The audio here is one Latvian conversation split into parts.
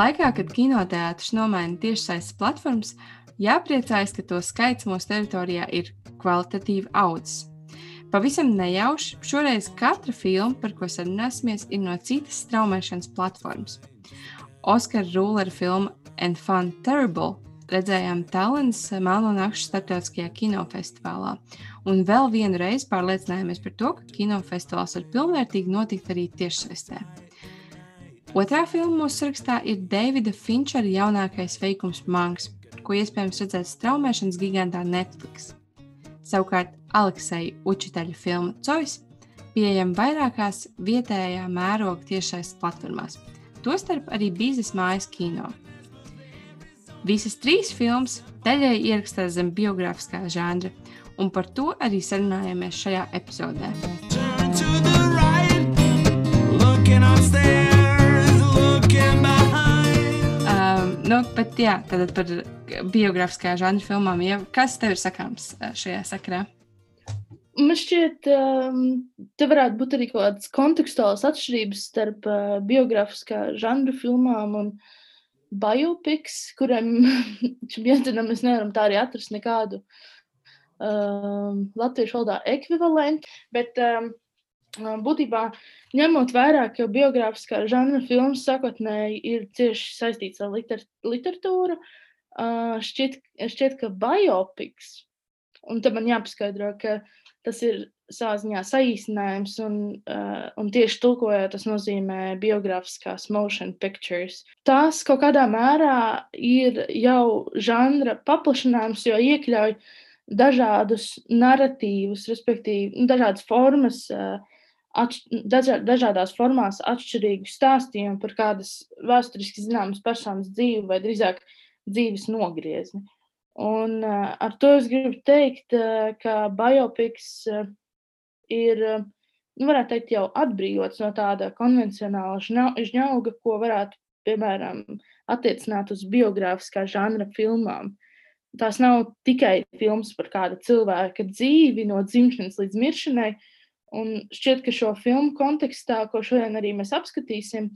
Laikā, kad kinoteātris nomaina tiešsaistes platformas, jāpriecājas, ka to skaits mūsu teritorijā ir kvalitatīvi audzis. Pavisam nejauši, šoreiz katra filma, par ko sarunāsimies, ir no citas straumēšanas platformas. Oskara Rūlera filma Enfant Terrible redzējām Tallinas Melno Nakšu starptautiskajā kinofestivālā. Un vēl vienu reizi pārliecinājāmies par to, ka kinofestivāls var pilnvērtīgi notikt arī tiešsaistē. Otrā filma mūsu sarakstā ir Davida Finčera jaunākais veikums Mangs, ko iespējams redzēt straumēšanas gigantā Netflix. Savukārt Aleksija Učitaļa filma Cois pieejama vairākās vietējā mēroga tiešais platformās, tostarp arī biznesa mājas kino. Visas trīs filmas daļai ierakstās zem biogrāfiskā žanra, un par to arī sarunājāmies šajā epizodē. Right, upstairs, nu, bet, jā, tad par biogrāfiskā žanra filmām. Ja, kas tev ir sakāms uh, šajā sakarā? Man šķiet, um, te varētu būt arī kaut kādas kontekstuālas atšķirības starp uh, biogrāfiskā žanra filmām un biopiks, kuriem jēdzienam mēs nevaram tā arī atrast nekādu um, latviešu valodā ekvivalentu, bet um, būtībā ņemot vērā, ka biogrāfiskā žanra filmas sākotnēji ir cieši saistīts ar liter literatūru, šķiet, šķiet, ka biopiks, un te man jāpaskaidro, ka tas ir savā ziņā saīsinājums, un, un tieši tulkojot, tas nozīmē biogrāfiskās motion pictures. Tās kaut kādā mērā ir jau žanra paplašinājums, jo iekļauj dažādus narratīvus, respektīvi, nu, dažādas formas. Uh, Atš, dažā, dažādās formās atšķirīgu stāstījumu par kādas vēsturiski zināmas personas dzīvi vai drīzāk dzīves nogriezni. Un, uh, ar to es gribu teikt, uh, ka biopics uh, ir, nu, varētu teikt, jau atbrīvots no tāda konvencionāla žņauga, ko varētu, piemēram, attiecināt uz biogrāfiskā žanra filmām. Tās nav tikai filmas par kāda cilvēka dzīvi, no dzimšanas līdz miršanai. Un šķiet, ka šo filmu kontekstā, ko šodien arī mēs apskatīsim,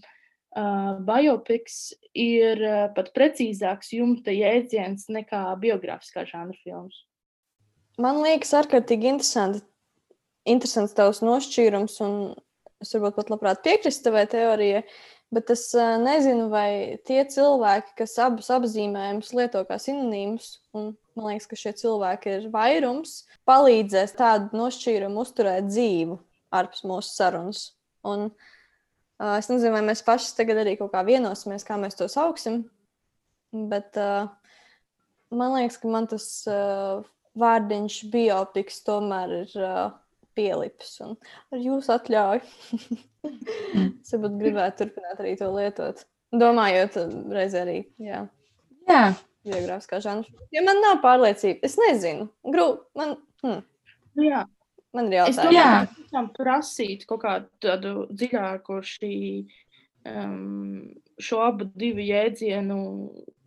uh, biopics ir uh, pat precīzāks jumta jēdziens nekā biogrāfiskā žanra filmas. Man liekas, ārkārtīgi interesanti interesants tavs nošķīrums, un es varbūt pat labprāt piekrītu tavai teorijai, bet es uh, nezinu, vai tie cilvēki, kas abus apzīmējumus lieto kā sinonīmus, un man liekas, ka šie cilvēki ir vairums, palīdzēs tādu nošķīrumu uzturēt dzīvu ārpus mūsu sarunas. Un, uh, es nezinu, vai mēs paši tagad arī kaut kā vienosimies, kā mēs to sauksim, bet uh, man liekas, ka man tas uh, vārdiņš biopiks tomēr ir. Uh, pielips. Ar jūsu atļauju, es gribētu turpināt arī to lietot. Domājot, reizē arī. Jā. jā. Geogrāfiskā žanra. Ja man nav pārliecība, es nezinu. Grūti. Man, hmm. Jā. man ir jautājums. Es domāju, ka tam prasīt kaut kādu tādu dziļāku šī, um, šo abu divu jēdzienu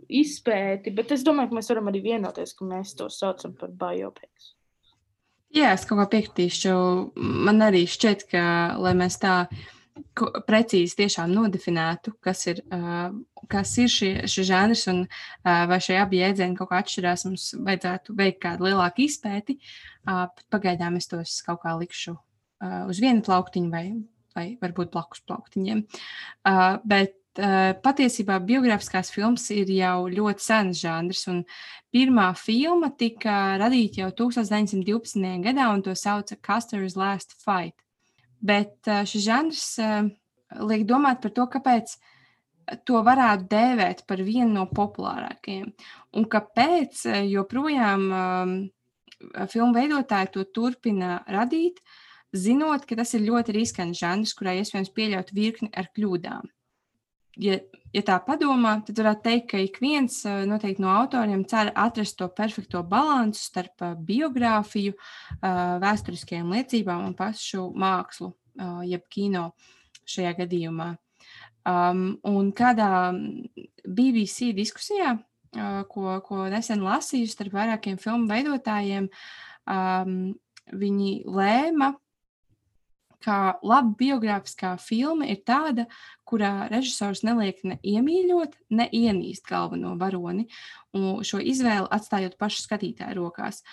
izpēti, bet es domāju, ka mēs varam arī vienoties, ka mēs to saucam par biopics. Jā, es kaut kā piekritīšu. Man arī šķiet, ka, lai mēs tā precīzi tiešām nodefinētu, kas ir, kas ir šie, šis žanrs un vai šie abi jēdzieni kaut kā atšķirās, mums vajadzētu veikt kādu lielāku izpēti. Pagaidām es tos kaut kā likšu uz vienu plauktiņu vai, vai varbūt blakus plauktiņiem. Bet patiesībā biogrāfiskās filmas ir jau ļoti sens žanrs, un pirmā filma tika radīta jau 1912. gadā, un to sauca Custer's Last Fight. Bet šis žanrs liek domāt par to, kāpēc to varētu dēvēt par vienu no populārākajiem, un kāpēc joprojām filmu veidotāji to turpina radīt, zinot, ka tas ir ļoti riskants žanrs, kurā iespējams pieļaut virkni ar kļūdām ja, ja tā padomā, tad varētu teikt, ka ik viens eh, noteikti no autoriem cer atrast to perfekto līdzsvaru starp eh, biogrāfiju, eh, vēsturiskajām liecībām un pašu mākslu, jeb kino šajā gadījumā. Um, un kādā BBC diskusijā, ko, ko nesen lasīju starp vairākiem filmu veidotājiem, um, viņi lēma ka laba biogrāfiskā filma ir tāda, kurā režisors neliek ne iemīļot, ne ienīst galveno varoni, šo izvēli atstājot pašu skatītāju rokās.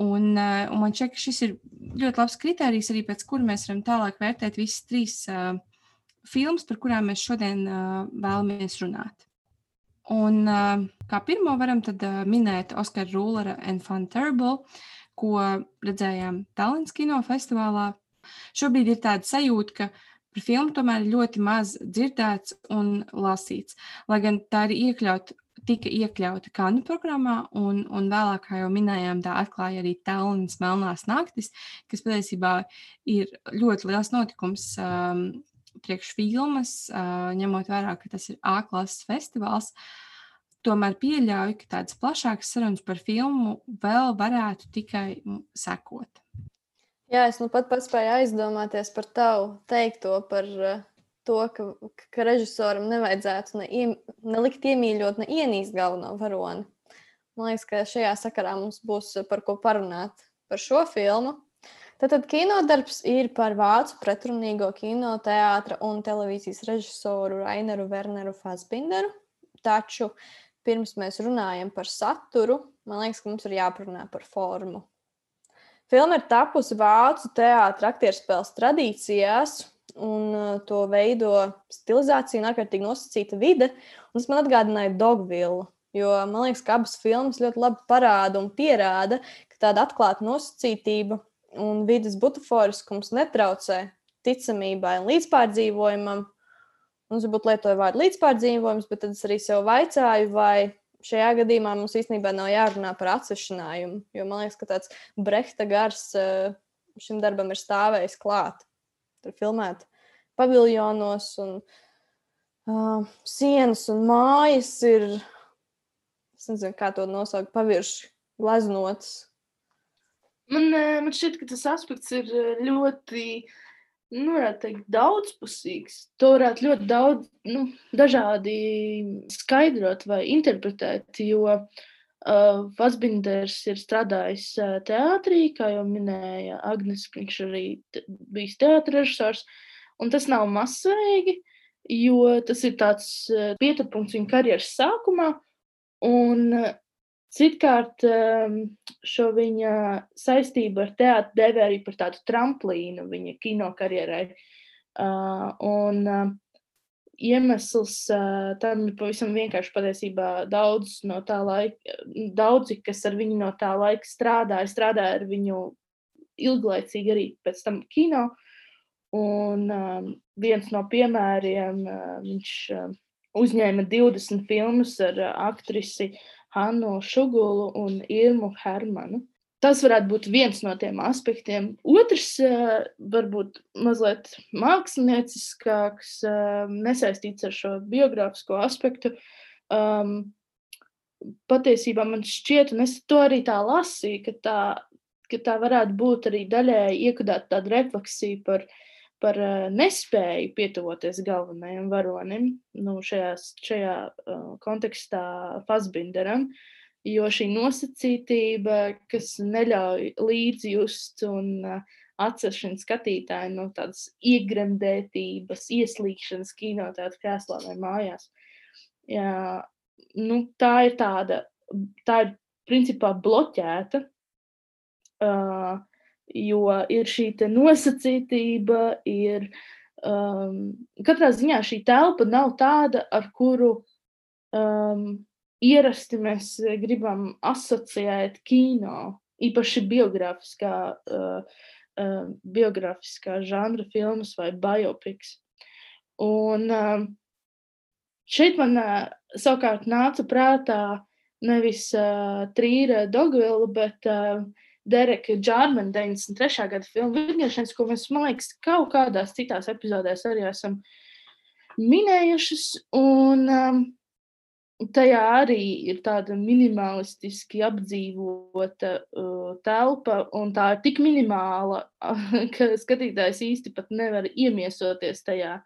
Un, uh, un man šķiet, ka šis ir ļoti labs kriterijs, arī pēc kura mēs varam tālāk vērtēt visas trīs uh, filmas, par kurām mēs šodien uh, vēlamies runāt. Un, uh, kā pirmo varam tad, uh, minēt Oskara Rūlera and Fun Terrible, ko redzējām Tallinas kinofestivālā Šobrīd ir tāda sajūta, ka par filmu tomēr ļoti maz dzirdēts un lasīts. Lai gan tā ir iekļauta, tika iekļauta kanu programmā, un, un vēlāk, kā jau minējām, tā atklāja arī Tallinas Melnās naktis, kas patiesībā ir ļoti liels notikums. Um, Priekš filmas, uh, ņemot vērā, ka tas ir A-klases festivāls, tomēr pieļauju, ka tādas plašākas sarunas par filmu vēl varētu tikai sekot. Jā, es nu pat paspēju aizdomāties par tavu teikto par uh, to, ka, ka režisoram nevajadzētu ne, iem, nelikt iemīļot, ne ienīst galveno varoni. Man liekas, ka šajā sakarā mums būs par ko parunāt par šo filmu. Tātad kinodarbs ir par vācu pretrunīgo kinoteātra un televīzijas režisoru Raineru Werneru Fasbinderu. Taču pirms mēs runājam par saturu, man liekas, ka mums ir jāparunā par formu. Filma ir tapusi vācu teātris aktierspēles tradīcijās, un uh, to veido stilizācija ārkārtīgi nosacīta vide. Tas man atgādināja Dogvillu. Jo man liekas, ka abas filmas ļoti labi parāda un pierāda, ka tāda atklāta nosacītība un vidas butaforiskums netraucē ticamībai un līdzpārdzīvojumam. Un es varbūt lietoju vārdu līdzpārdzīvojums, bet tad es arī sev vaicāju, vai šajā gadījumā mums īstenībā nav jārunā par atsešinājumu, jo man liekas, ka tāds brehta gars eh, šim darbam ir stāvējis klāt. Tur filmēt paviljonos un uh, sienas un mājas ir, es nezinu, kā to nosaukt, pavirši gleznotas. Man, man šķiet, ka tas aspekts ir ļoti uh, nu, varētu teikt, daudzpusīgs. To varētu ļoti daudz, nu, dažādi skaidrot vai interpretēt, jo uh, Vasbinders ir strādājis uh, teātrī, kā jau minēja Agnes, viņš arī bijis teātris režisors, un tas nav mazsvarīgi, jo tas ir tāds uh, pieturpunkts viņa karjeras sākumā, un uh, Citkārt ehm, šo viņa saistību ar teātru devē arī par tādu tramplīnu viņa kino karjerai. Un iemesls tam ir pavisam vienkārši patiesībā daudz no tā laika, daudzi, kas ar viņu no tā laika strādāja, strādāja ar viņu ilglaicīgi arī pēc tam kino. Un viens no piemēriem, viņš uzņēma 20 filmas ar aktrisi uh, Hannu Šugulu un Irmu Hermanu. Tas varētu būt viens no tiem aspektiem. Otrs, eh, varbūt mazliet mākslinieckāks, eh, nesaistīts ar šo biogrāfisko aspektu. Um, patiesībā man šķiet, un es to arī tā lasīju, ka tā, ka tā varētu būt arī daļēji iekudēt tādu refleksiju par uh, par uh, nespēju pietuvoties galvenajam varonim, nu, šajā, šajā uh, kontekstā Fasbinderam, jo šī nosacītība, kas neļauj līdzjust un uh, atceršana skatītāju no tādas iegremdētības, ieslīgšanas kinoteātrī krēslā vai mājās. Jā, nu, tā ir tāda, tā ir principā bloķēta. Uh, jo ir šī nosacītība, ir um, katrā ziņā šī telpa nav tāda, ar kuru um, ierasti mēs gribam asociēt kino, īpaši biogrāfiskā, uh, uh, biogrāfiskā žanra filmas vai biopiks. Un uh, šeit man uh, savukārt nāca prātā nevis uh, Trīra Dogvila, bet uh, Dereka Džārmana 93. gada filmu Vidņiešanas, ko mēs, man liekas, kaut kādās citās epizodēs arī esam minējušas. Un um, tajā arī ir tāda minimalistiski apdzīvota uh, telpa, un tā ir tik minimāla, ka skatītājs īsti pat nevar iemiesoties tajā.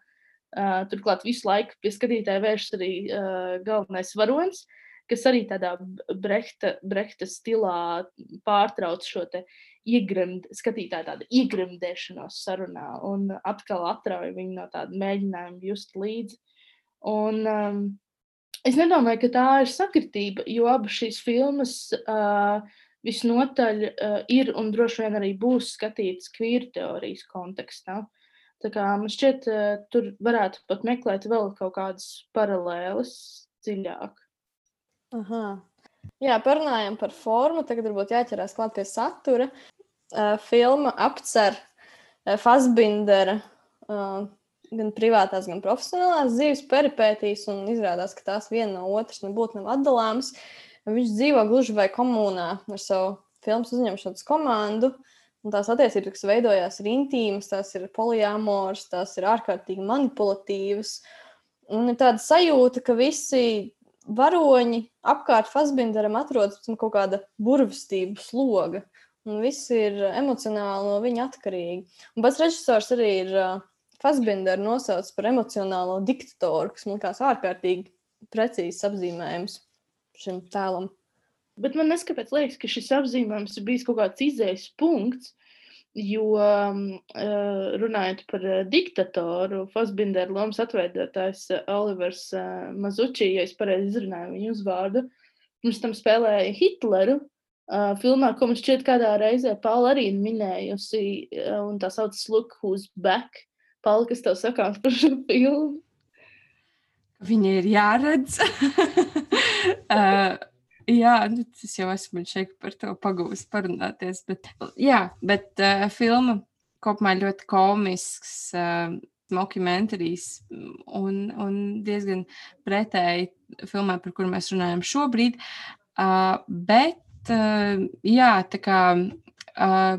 Uh, turklāt visu laiku pie skatītāja vēršas arī uh, galvenais varonis. Kas arī tādā brehta, brehta stilā pārtrauc šo te iegrimd, skatītāju tādu iegrimdēšanos sarunā un atkal atrauj viņu no tāda mēģinājuma just līdzi. Un, um, es nedomāju, ka tā ir sakritība, jo abas šīs filmas uh, visnotaļ uh, ir un droši vien arī būs skatītas kvīra teorijas kontekstā. Tā kā man šķiet, uh, tur varētu pat meklēt vēl kaut kādas paralēlas dziļāk. Aha. Jā, parunājam par formu. Tagad varbūt jāķerās klāt pie satura. Uh, filma apcer uh, Fasbindera uh, gan privātās, gan profesionālās dzīves peripētīs, un izrādās, ka tās viena no otras nebūtu nav atdalāmas. Viņš dzīvo gluži vai komunā ar savu filmu uzņemšanas komandu. Un tās attiecības, kas veidojās, ir intīmas, tās ir polijāmoras, tās ir ārkārtīgi manipulatīvas. Un ir tāda sajūta, ka visi varoņi apkārt Fasbinderam atrodas zem kaut kāda burvestību sloga. Un viss ir emocionāli no viņa atkarīgi. Un pats režisors arī ir Fasbinderu nosauc par emocionālo diktatoru, kas man liekas ārkārtīgi precīzs apzīmējums šim tēlam. Bet man neskapēc liekas, ka šis apzīmējums ir bijis kaut kāds izējas punkts, jo um, uh, runājot par uh, diktatoru, Fasbinderu lomas atveidotājs uh, Olivers Mazuči, ja es pareizi izrunāju viņu uzvārdu, pirms tam spēlēja Hitleru, filmā, ko man šķiet, kādā reizē Paula arī minējusi, un tā sauc Look Who's Back. Pauli, kas tev sakās par šo filmu? Viņi ir jāredz. uh, jā, nu, es jau esmu šeit par to pagūst parunāties. Bet, jā, bet uh, filma kopumā ļoti komisks. Uh, Mockumentaries un, un diezgan pretēji filmai, par kuru mēs runājam šobrīd. Uh, bet, uh, jā, tā kā uh,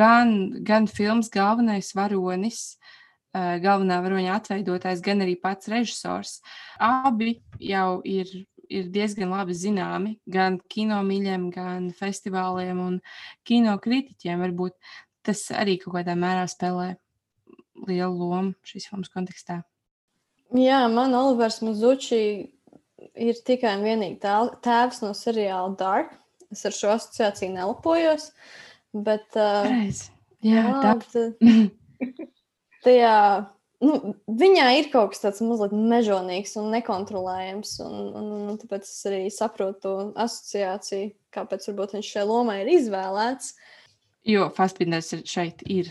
gan, gan filmas galvenais varonis Eh, galvenā varoņa atveidotājs, gan arī pats režisors. Abi jau ir, ir diezgan labi zināmi gan kino mīļiem, gan festivāliem un kino kritiķiem. Varbūt tas arī kaut kādā mērā spēlē lielu lomu šīs filmas kontekstā. Jā, man Olivers Mazuči ir tikai un vienīgi tēvs no seriāla Dark. Es ar šo asociāciju nelapojos. Bet, uh, Pareiz. Jā, jā tā. tajā, nu, viņā ir kaut kas tāds mazliet mežonīgs un nekontrolējams. Un, un, un tāpēc es arī saprotu to asociāciju, kāpēc viņš šajā lomā ir izvēlēts. Jo Fastbinders šeit ir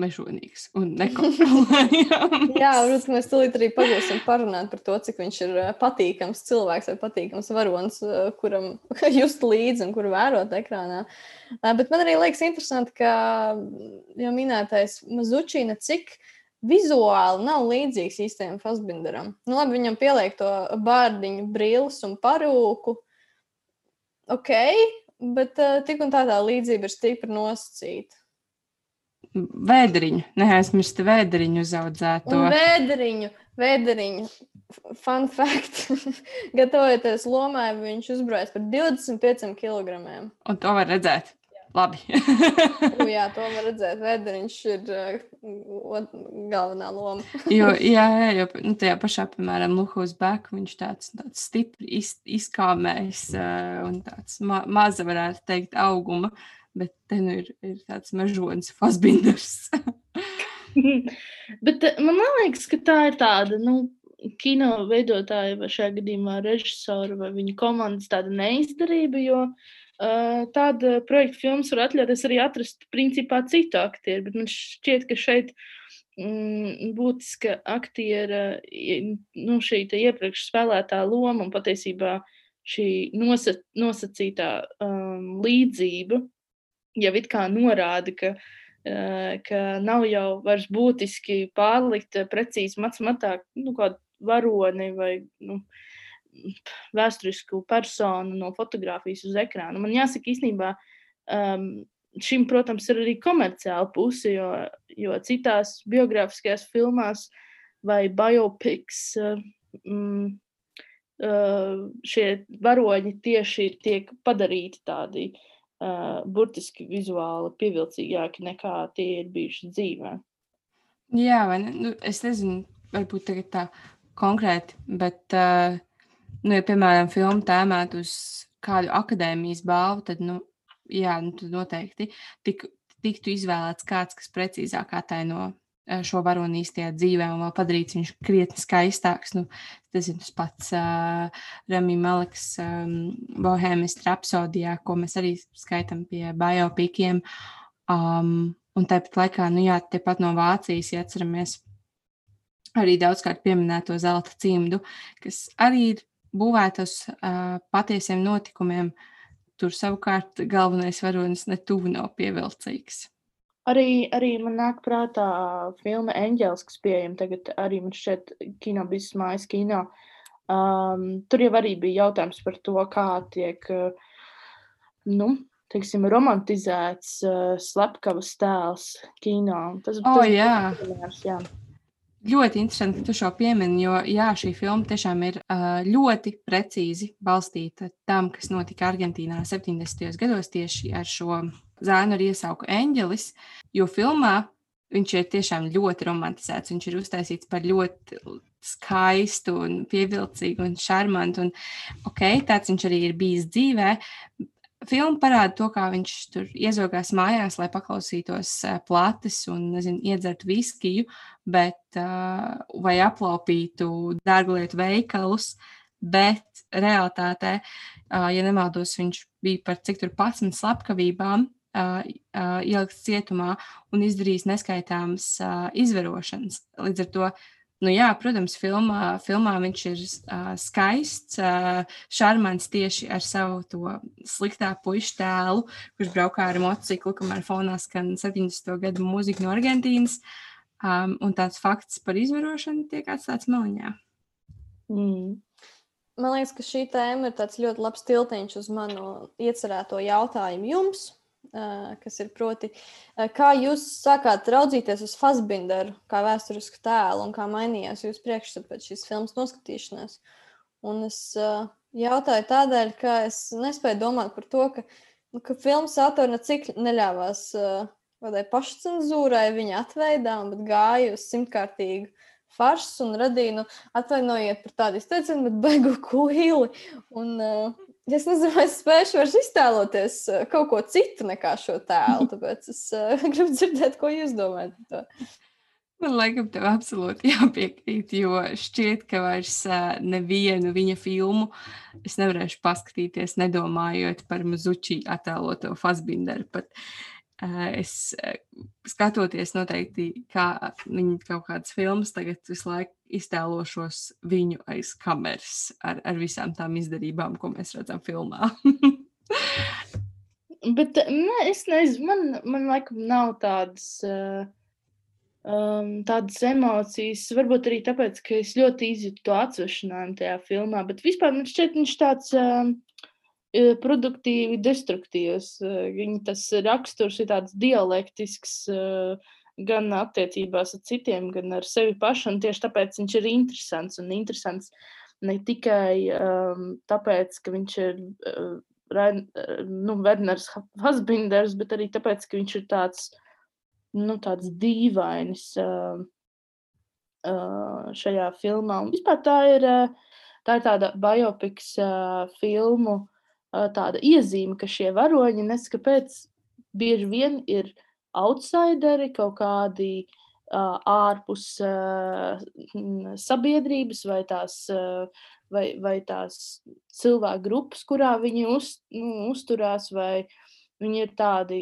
mežonīgs un nekontrolējams. Jā, protams, mēs tulīt arī pagūsim parunāt par to, cik viņš ir patīkams cilvēks vai patīkams varonis, kuram just līdzi un kuru vērot ekrānā. Bet man arī liekas interesanti, ka jau minētais Mazučīna, cik vizuāli nav līdzīgs īstajam Fasbinderam. Nu, labi, viņam pieliek to bārdiņu, brīlis un parūku. Ok, bet uh, tik un tā tā līdzība ir stipri nosacīta. Vēderiņu, neaizmirst vēderiņu uzaudzēto. Un vēderiņu, vēderiņu. Fun fact, gatavojoties lomai, viņš uzbrauc par 25 kg. Un to var redzēt. Labi. U, jā, to var redzēt. Vēderiņš ir uh, galvenā loma. jo, jā, jā, jo nu, tajā pašā, piemēram, Luhus Beck, viņš tāds, tāds stipri iz, izkāmējs uh, un tāds ma maza, varētu teikt, auguma. Bet te nu ir, ir tāds mežonis, Fasbinders. bet eh, man liekas, ka tā ir tāda, nu, kino veidotāja vai šajā gadījumā režisora vai viņa komandas tāda neizdarība, jo uh, tāda projekta filmas var atļauties arī atrast principā citu aktieru, bet man šķiet, ka šeit mm, būtiska aktiera, nu, šī iepriekš spēlētā loma un patiesībā šī nosa, nosacītā um, līdzība jau it kā norāda, ka, uh, ka nav jau vairs būtiski pārlikt precīzi matmatā nu, kādu varoni vai nu, vēsturisku personu no fotografijas uz ekrāna. Man jāsaka, īstenībā um, šim, protams, ir arī komerciāla puse, jo, jo citās biogrāfiskajās filmās vai biopics uh, mm, uh, šie varoņi tieši tiek padarīti tādi uh, burtiski vizuāli pievilcīgāki nekā tie ir bijuši dzīvē. Jā, vai ne? Nu, es nezinu, varbūt tagad tā konkrēti, bet uh, nu, ja, piemēram, filma tēmēt uz kādu akadēmijas balvu, tad, nu, jā, nu, tad noteikti tik, tiktu izvēlēts kāds, kas precīzāk ataino eh, šo varoni īstajā dzīvē un vēl padarīts viņš krietni skaistāks. Nu, tas ir tas pats uh, Rami Maleks um, Bohēmijas rapsodijā, ko mēs arī skaitam pie biopikiem. Um, un tāpat laikā, nu jā, tepat no Vācijas, ja atceramies, arī daudzkārt pieminēto zelta cimdu, kas arī ir būvēta uz uh, patiesiem notikumiem. Tur savukārt galvenais varonis netuvu nav pievilcīgs. Arī, arī man nāk prātā filma Eņģēlis, kas pieejama tagad arī man šķiet kino biznes mājas kino. Um, tur jau arī bija jautājums par to, kā tiek, nu, teiksim, romantizēts uh, slepkavas tēls kino. Tas, oh, tas jā. Piemērs, jā. Ļoti interesanti, ka tu šo piemini, jo jā, šī filma tiešām ir ļoti precīzi balstīta tam, kas notika Argentīnā 70. gados tieši ar šo zēnu ar iesauku eņģelis. Jo filmā viņš ir tiešām ļoti romantizēts. Viņš ir uztaisīts par ļoti skaistu, un pievilcīgu un šarmantu. Un, okay, tāds viņš arī ir bijis dzīvē, Filma parāda to, kā viņš tur iezogās mājās, lai paklausītos plates un nezinu, iedzertu viskiju, bet, uh, vai aplaupītu dārglietu veikalus. Bet realitātē, uh, ja nemaldos, viņš bija par cik tur 11 slepkavībām ielikts cietumā un izdarījis neskaitāmas izvarošanas. Līdz ar to Nu, jā, protams, filmā, filmā viņš ir uh, skaists, uh, šarmants tieši ar savu to sliktā puikas tēlu, kurš braukā ar motociklu, kamēr fonā skan 70. gadu mūzika no Argentīnas. Um, un tāds fakts par izvarošanu tiek atstāts maliņā. Mm. Man liekas, ka šī tēma ir ļoti labs tiltiņš uz manu iecerēto jautājumu jums kas ir proti, kā jūs sākāt raudzīties uz Fasbinderu kā vēsturisku tēlu un kā mainījās jūsu priekšstats pēc šīs filmas noskatīšanās. Un es jautāju tādēļ, ka es nespēju domāt par to, ka, nu, ka filmas autori necik neļāvās kādai pašcensūrai viņa atveidām, bet gāja uz simtkārtīgu farsu un radīja, nu, atvainojiet par tādu izteicienu, bet beigu kuili. Un, uh, Es nezinu, vai es spēšu vairs iztēloties eh, kaut ko citu nekā šo tēlu. Tāpēc es uh, gribu dzirdēt, ko jūs domājat par to. Man liekas, tev absolūti jāpiekrīt, jo šķiet, ka vairs uh, nevienu viņa filmu es nevarēšu paskatīties, nedomājot par Mazuči attēloto Fasbinderu. Pat. Uh, es skatoties, noteikti, kā viņa kaut kādas filmas tagad visu laiku iztēlošos viņu aiz kameras ar, ar visām tām izdarībām, ko mēs redzam filmā. Bet ne, es nezinu, man, man laikam nav tādas, uh, um, tādas emocijas. Varbūt arī tāpēc, ka es ļoti izjūtu to atsvešinājumu tajā filmā. Bet vispār man šķiet, viņš tāds uh, produktīvi destruktīvs. Viņa tas raksturs ir tāds dialektisks. Uh, gan attiecībās ar citiem, gan ar sevi pašu. Tieši tāpēc viņš ir interesants. Un interesants ne tikai um, tāpēc, ka viņš ir uh, nu, Werners Hasbinders, bet arī tāpēc, ka viņš ir tāds, nu, tāds dīvainis uh, uh, šajā filmā. Un vispār tā ir, uh, tā ir tāda biopiks uh, filmu uh, tāda iezīme, ka šie varoņi neskapēc bieži vien ir uh, outsideri, kaut kādi uh, ārpus uh, sabiedrības vai tās, uh, vai, vai tās cilvēku grupas, kurā viņi uz, nu, uzturās, vai viņi ir tādi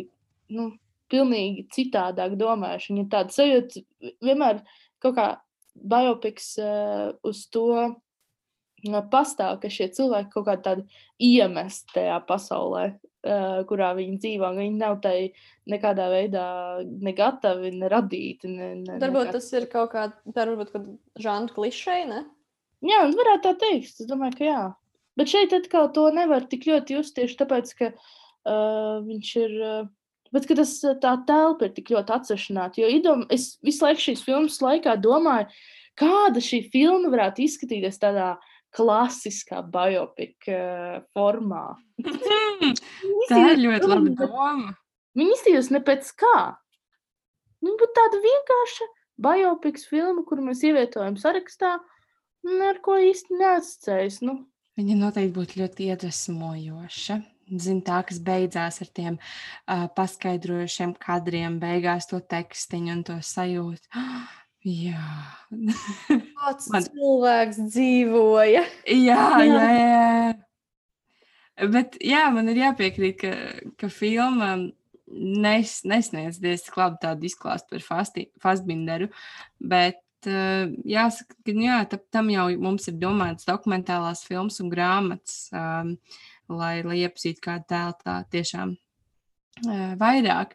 nu, pilnīgi citādāk domājuši. Viņi ir tādi sajūti, vienmēr kaut kā biopiks uh, uz to pastāv, ka šie cilvēki kaut kā tādi iemest tajā pasaulē uh, kurā viņi dzīvo. Viņi nav tai nekādā veidā ne gatavi, ne radīti. Ne, ne, varbūt nekā... tas ir kaut kāda, žanra klišē, ne? Jā, varētu tā teikt. Es domāju, ka jā. Bet šeit atkal to nevar tik ļoti just tieši tāpēc, ka uh, viņš ir. Uh, Bet tas, tā telpa ir tik ļoti atsevišķināta. Jo idom, es visu laiku šīs filmas laikā domāju, kāda šī filma varētu izskatīties tādā uh, klasiskā biopika uh, formā. Tā ir ļoti laba doma. Viņa izskatījās ne pēc kā. Viņa būtu tāda vienkārša biopiks filma, kuru mēs ievietojam sarakstā, un ar ko īsti neasociējas. Nu, Viņa noteikti būtu ļoti iedvesmojoša. Zinu, tā, kas beidzās ar tiem uh, paskaidrojušiem kadriem, beigās to tekstiņu un to sajūtu. Jā, kāds man... cilvēks dzīvoja. jā, jā, jā. Bet jā, man ir jāpiekrīt, ka, ka filma nes, nesniedz diezgan labi tādu izklāstu par Fastbinderu, bet uh, jāsaka, ka jā, tam jau mums ir domāts dokumentālās filmas un grāmatas, um, lai, lai iepazītu kādu tēlu tā tiešām vairāk.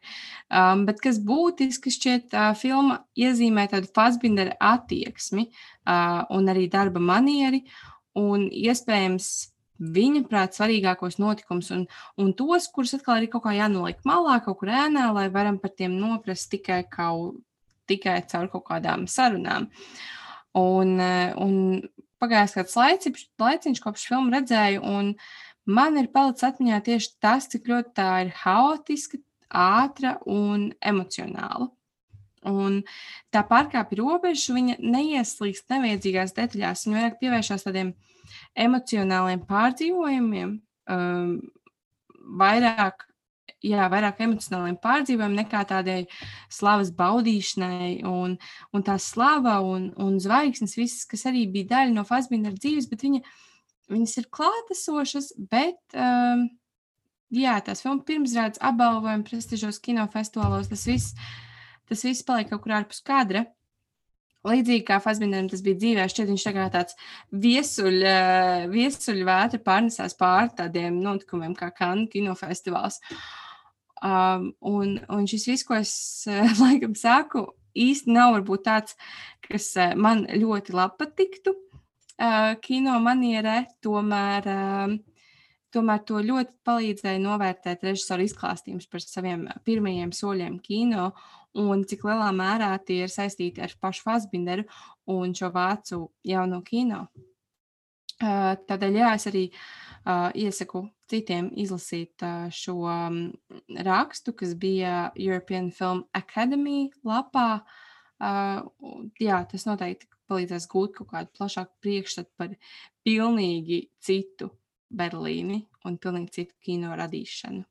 Um, bet kas būtiski šķiet, uh, filma iezīmē tādu Fastbindera attieksmi uh, un arī darba manieri, un iespējams viņa prāt svarīgākos notikumus un, un tos, kurus atkal ir kaut kā jānoliek malā, kaut kur ēnā, lai varam par tiem noprast tikai, kaut, tikai caur kaut kādām sarunām. Un, un pagājās kāds laiciņš, kopš filmu redzēju, un man ir palicis atmiņā tieši tas, cik ļoti tā ir haotiska, ātra un emocionāla. Un tā pārkāpja robežu, viņa neieslīgst nevajadzīgās detaļās, viņa vairāk pievēršās tādiem emocionāliem pārdzīvojumiem, um, vairāk, jā, vairāk emocionāliem pārdzīvojumiem nekā tādai slavas baudīšanai. Un, un tā slava un, un zvaigznes, visas, kas arī bija daļa no Fasbīna dzīves, bet viņa, viņas ir klātesošas, bet. Um, Jā, tās filmas pirmsrādes apbalvojumi prestižos kinofestivālos, tas viss, tas viss paliek kaut kur ārpus kadra. Līdzīgi kā Fasbineram tas bija dzīvē, šķiet, viņš tagad tāds viesuļ, viesuļ vētra pārnesās pāri tādiem notikumiem kā Kanu kinofestivāls. Um, un, un šis viss, ko es laikam saku, īsti nav varbūt tāds, kas man ļoti labi patiktu kino manierē, tomēr, uh, tomēr to ļoti palīdzēja novērtēt režisoru izklāstījums par saviem pirmajiem soļiem kino un cik lielā mērā tie ir saistīti ar pašu Fasbinderu un šo vācu jauno kino. Tādēļ jā, es arī uh, iesaku citiem izlasīt uh, šo um, rakstu, kas bija European Film Academy lapā. Uh, jā, tas noteikti palīdzēs gūt kaut kādu plašāku priekšstatu par pilnīgi citu Berlīni un pilnīgi citu kino radīšanu.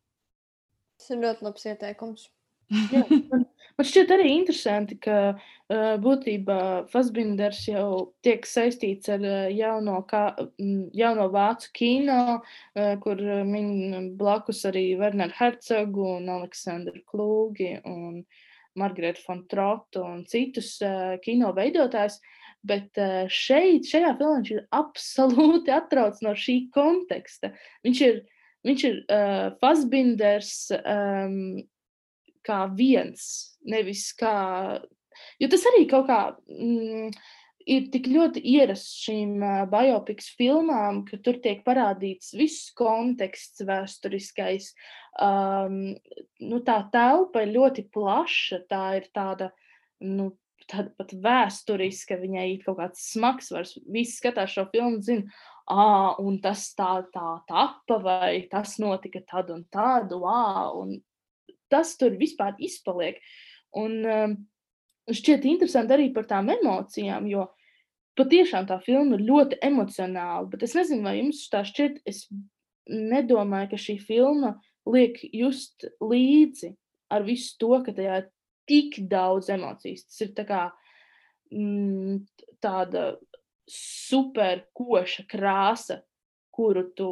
Tas ir ļoti labs ieteikums. Jā, man, man šķiet arī interesanti, ka uh, būtībā Fasbinders jau tiek saistīts ar uh, jauno, kā, jauno vācu kino, uh, kur min blakus arī Werner Herzogu un Aleksandru Klūgi un Margaretu von Trotu un citus uh, kino veidotājus. Bet uh, šeit, šajā filmā viņš ir absolūti atrauc no šī konteksta. Viņš ir, viņš ir uh, Fasbinders um, kā viens, nevis kā. Jo tas arī kaut kā mm, ir tik ļoti ierasts šīm uh, biopiks filmām, ka tur tiek parādīts viss konteksts, vēsturiskais. Um, nu, tā telpa ir ļoti plaša, tā ir tāda. Nu, Tāda pat vēsturiska, viņai ir kaut kāds smags vairs. Visi skatās šo filmu, zina, ah, un tas tā, tā tapa, vai tas notika tad un tad, wow, un tas tur vispār izpaliek. Un um, šķiet interesanti arī par tām emocijām, jo patiešām tā filma ir ļoti emocionāla. Bet es nezinu, vai jums tā šķiet, es nedomāju, ka šī filma liek just līdzi ar visu to, ka tajā ir tik daudz emocijas. Tas ir tā kā, mm, tāda super koša krāsa, kuru tu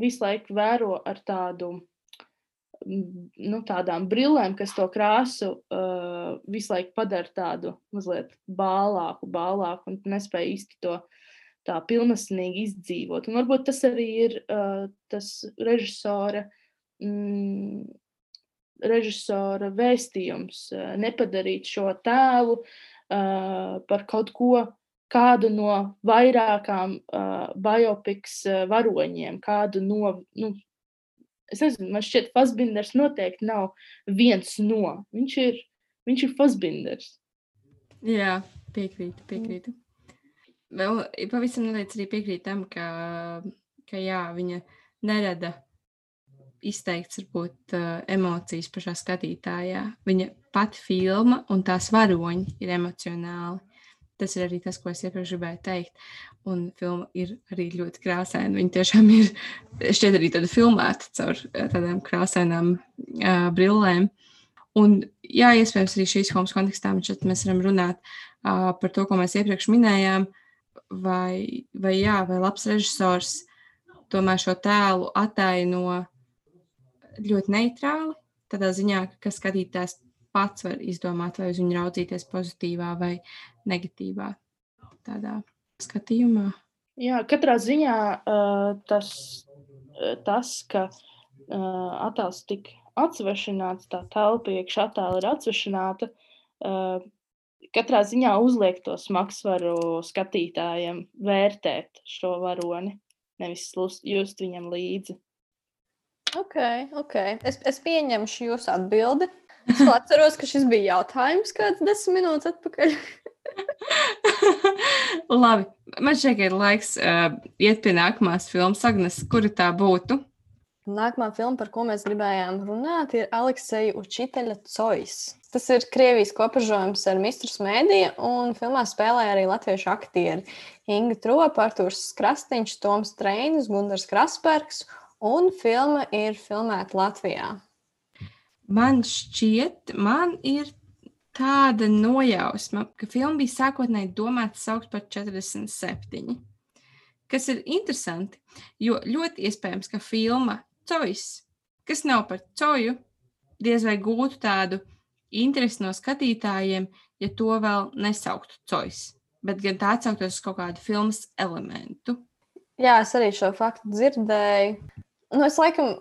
visu laiku vēro ar tādu nu, tādām brillēm, kas to krāsu uh, visu laiku padara tādu mazliet bālāku, bālāku un nespēja īsti to tā pilnīgi izdzīvot. Un varbūt tas arī ir uh, tas režisora, mm, režisora vēstījums, uh, nepadarīt šo tēlu uh, par kaut ko, kādu no vairākām uh, biopiks varoņiem, kādu no, nu, es nezinu, man šķiet, Fasbinders noteikti nav viens no. Viņš ir, viņš ir Fasbinders. Jā, piekrītu, piekrītu. Vēl pavisam noteikti arī piekrītu tam, ka, ka jā, viņa nerada izteikts, varbūt, emocijas pašā skatītājā. Viņa pati filma un tās varoņi ir emocionāli. tas ir arī tas, ko es iepriekš gribēju teikt. Un filma ir arī ļoti krāsaina. Viņa tiešām ir šķiet arī tāda filmēta caur tādām krāsainām uh, brillēm. Un, jā, iespējams, arī šīs filmas kontekstā mēs varam runāt uh, par to, ko mēs iepriekš minējām, vai, vai, jā, vai labs režisors tomēr šo tēlu attaino ļoti neitrāli, tādā ziņā, ka skatītājs pats var izdomāt, vai uz viņu raudzīties pozitīvā vai negatīvā tādā skatījumā. Jā, katrā ziņā uh, tas, tas, ka uh, attēls tik atsvešināts, tā telpa iekšā attēla ir atsvešināta, uh, katrā ziņā uzliek to smagsvaru skatītājiem vērtēt šo varoni, nevis just viņam līdzi. Ok, ok. Es, es pieņemšu jūsu atbildi. Es atceros, ka šis bija jautājums kāds desmit minūtes atpakaļ. Labi, man šķiet, ka ir laiks uh, iet pie nākamās filmas, Agnes, kura tā būtu. Nākamā filma, par ko mēs gribējām runāt, ir Alekseja Učiteļa Cojas. Tas ir Krievijas kopažojums ar Mistru Smēdiju, un filmā spēlē arī latviešu aktieri Inga Tropa, Artūrs Krastīņš, Toms Treinis, Gundars Krasbergs, un filma ir filmēta Latvijā man šķiet, man ir tāda nojausma, ka filma bija sākotnēji domāta saukt par 47. Kas ir interesanti, jo ļoti iespējams, ka filma Cojas, kas nav par coju, diez vai gūtu tādu interesi no skatītājiem, ja to vēl nesauktu cojas, bet gan tā atsauktos uz kaut kādu filmas elementu. Jā, es arī šo faktu dzirdēju. Nu, es laikam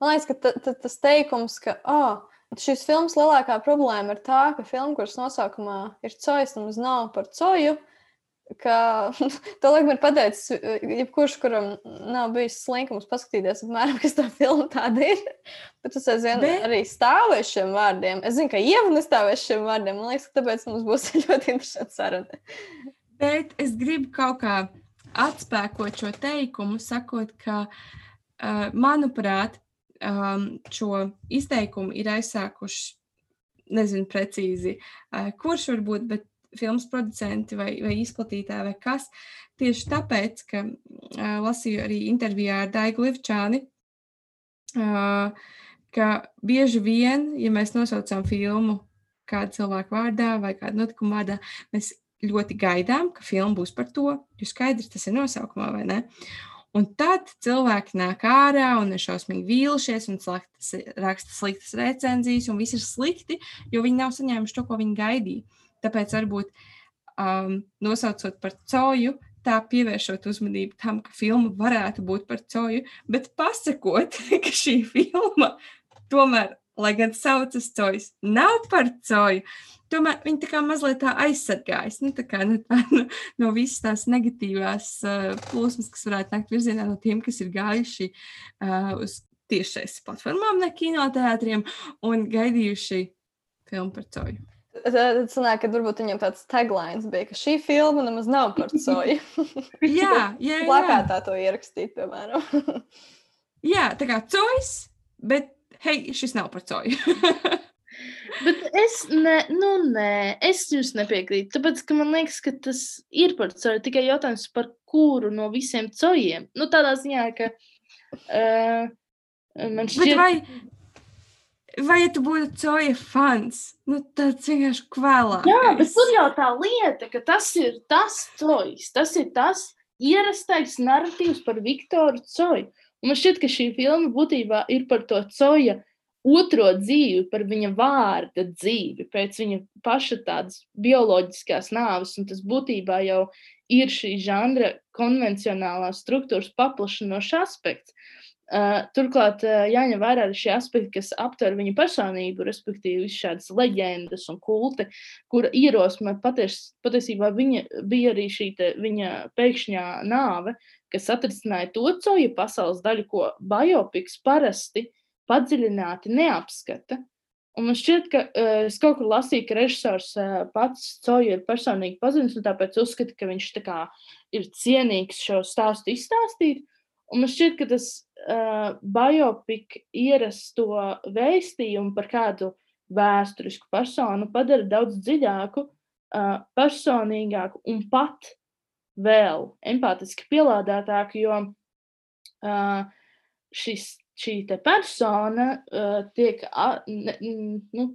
Man liekas, ka tas teikums, ka oh, šīs filmas lielākā problēma ir tā, ka filma, kuras nosaukumā ir cojas, nemaz nav par coju. Ka, to laikam ir pateicis, jebkurš, kuram nav bijis slinkums, paskatīties, apmēram, kas tā filma tāda ir. Bet tas aizvien Bet... arī stāvēs šiem vārdiem. Es zinu, ka Ieva nestāvēs šiem vārdiem. Man liekas, ka tāpēc mums būs ļoti interesanti saruna. Bet es gribu kaut kā atspēkot šo teikumu, sakot, ka, uh, manuprāt, um, šo izteikumu ir aizsākuši, nezinu precīzi, uh, kurš varbūt, bet filmas producenti vai, vai izplatītāji vai kas. Tieši tāpēc, ka uh, lasīju arī intervijā ar Daigu Livčāni, uh, ka bieži vien, ja mēs nosaucam filmu kādu cilvēku vārdā vai kādu notikumu vārdā, mēs ļoti gaidām, ka filma būs par to, jo skaidrs tas ir nosaukumā, vai ne? Un tad cilvēki nāk ārā un ir šausmīgi vīlušies un sliktas, raksta sliktas recenzijas, un viss ir slikti, jo viņi nav saņēmuši to, ko viņi gaidīja. Tāpēc varbūt um, nosaucot par coju, tā pievēršot uzmanību tam, ka filma varētu būt par coju, bet pasakot, ka šī filma tomēr, lai gan saucas cojas, nav par coju, tomēr viņi tā kā mazliet tā aizsargājas nu, tā kā, nu, tā, no, no visas tās negatīvās uh, plūsmas, kas varētu nākt virzienā no tiem, kas ir gājuši uh, uz tiešais platformām, ne kinoteātriem un gaidījuši filmu par coju. Tad sanāk, ka varbūt viņam tāds taglines bija, ka šī filma nemaz nav par coju. jā, jā, jā. Plakātā to ierakstīt, piemēram. jā, tā kā cojas, bet hei, šis nav par coju. Bet es, ne, nu, nē, es jums nepiekrītu. Tāpēc, ka man liekas, ka tas ir par coju. Tikai jautājums, par kuru no visiem cojiem. Nu, tādā ziņā, ka uh, man šķiet. Bet vai, vai ja tu būtu coja fans, nu, tad vienkārši kvēlāk. Jā, bet tur jau tā lieta, ka tas ir tas cojs. Tas ir tas ierastais narratīvs par Viktoru Coju. Man šķiet, ka šī filma būtībā ir par to coja otro dzīvi, par viņa vārda dzīvi, pēc viņa paša tādas bioloģiskās nāves, un tas būtībā jau ir šī žanra konvencionālās struktūras paplašinošs aspekts. Uh, turklāt uh, jāņem vērā arī šie aspekti, kas aptver viņa personību, respektīvi šādas leģendas un kulti, kura ierosme paties, patiesībā viņa, bija arī šī viņa pēkšņā nāve, kas atrisināja to coju pasaules daļu, ko biopiks parasti uh, padziļināti neapskata. Un man šķiet, ka uh, es kaut kur lasīju, ka režisors uh, pats Coju ir personīgi pazinis, un tāpēc uzskata, ka viņš tā kā ir cienīgs šo stāstu izstāstīt. Un man šķiet, ka tas uh, biopik ierasto vēstījumu par kādu vēsturisku personu padara daudz dziļāku, uh, personīgāku un pat vēl empātiski pielādētāku, jo uh, šis, šī persona uh, tiek, a, ne, nu,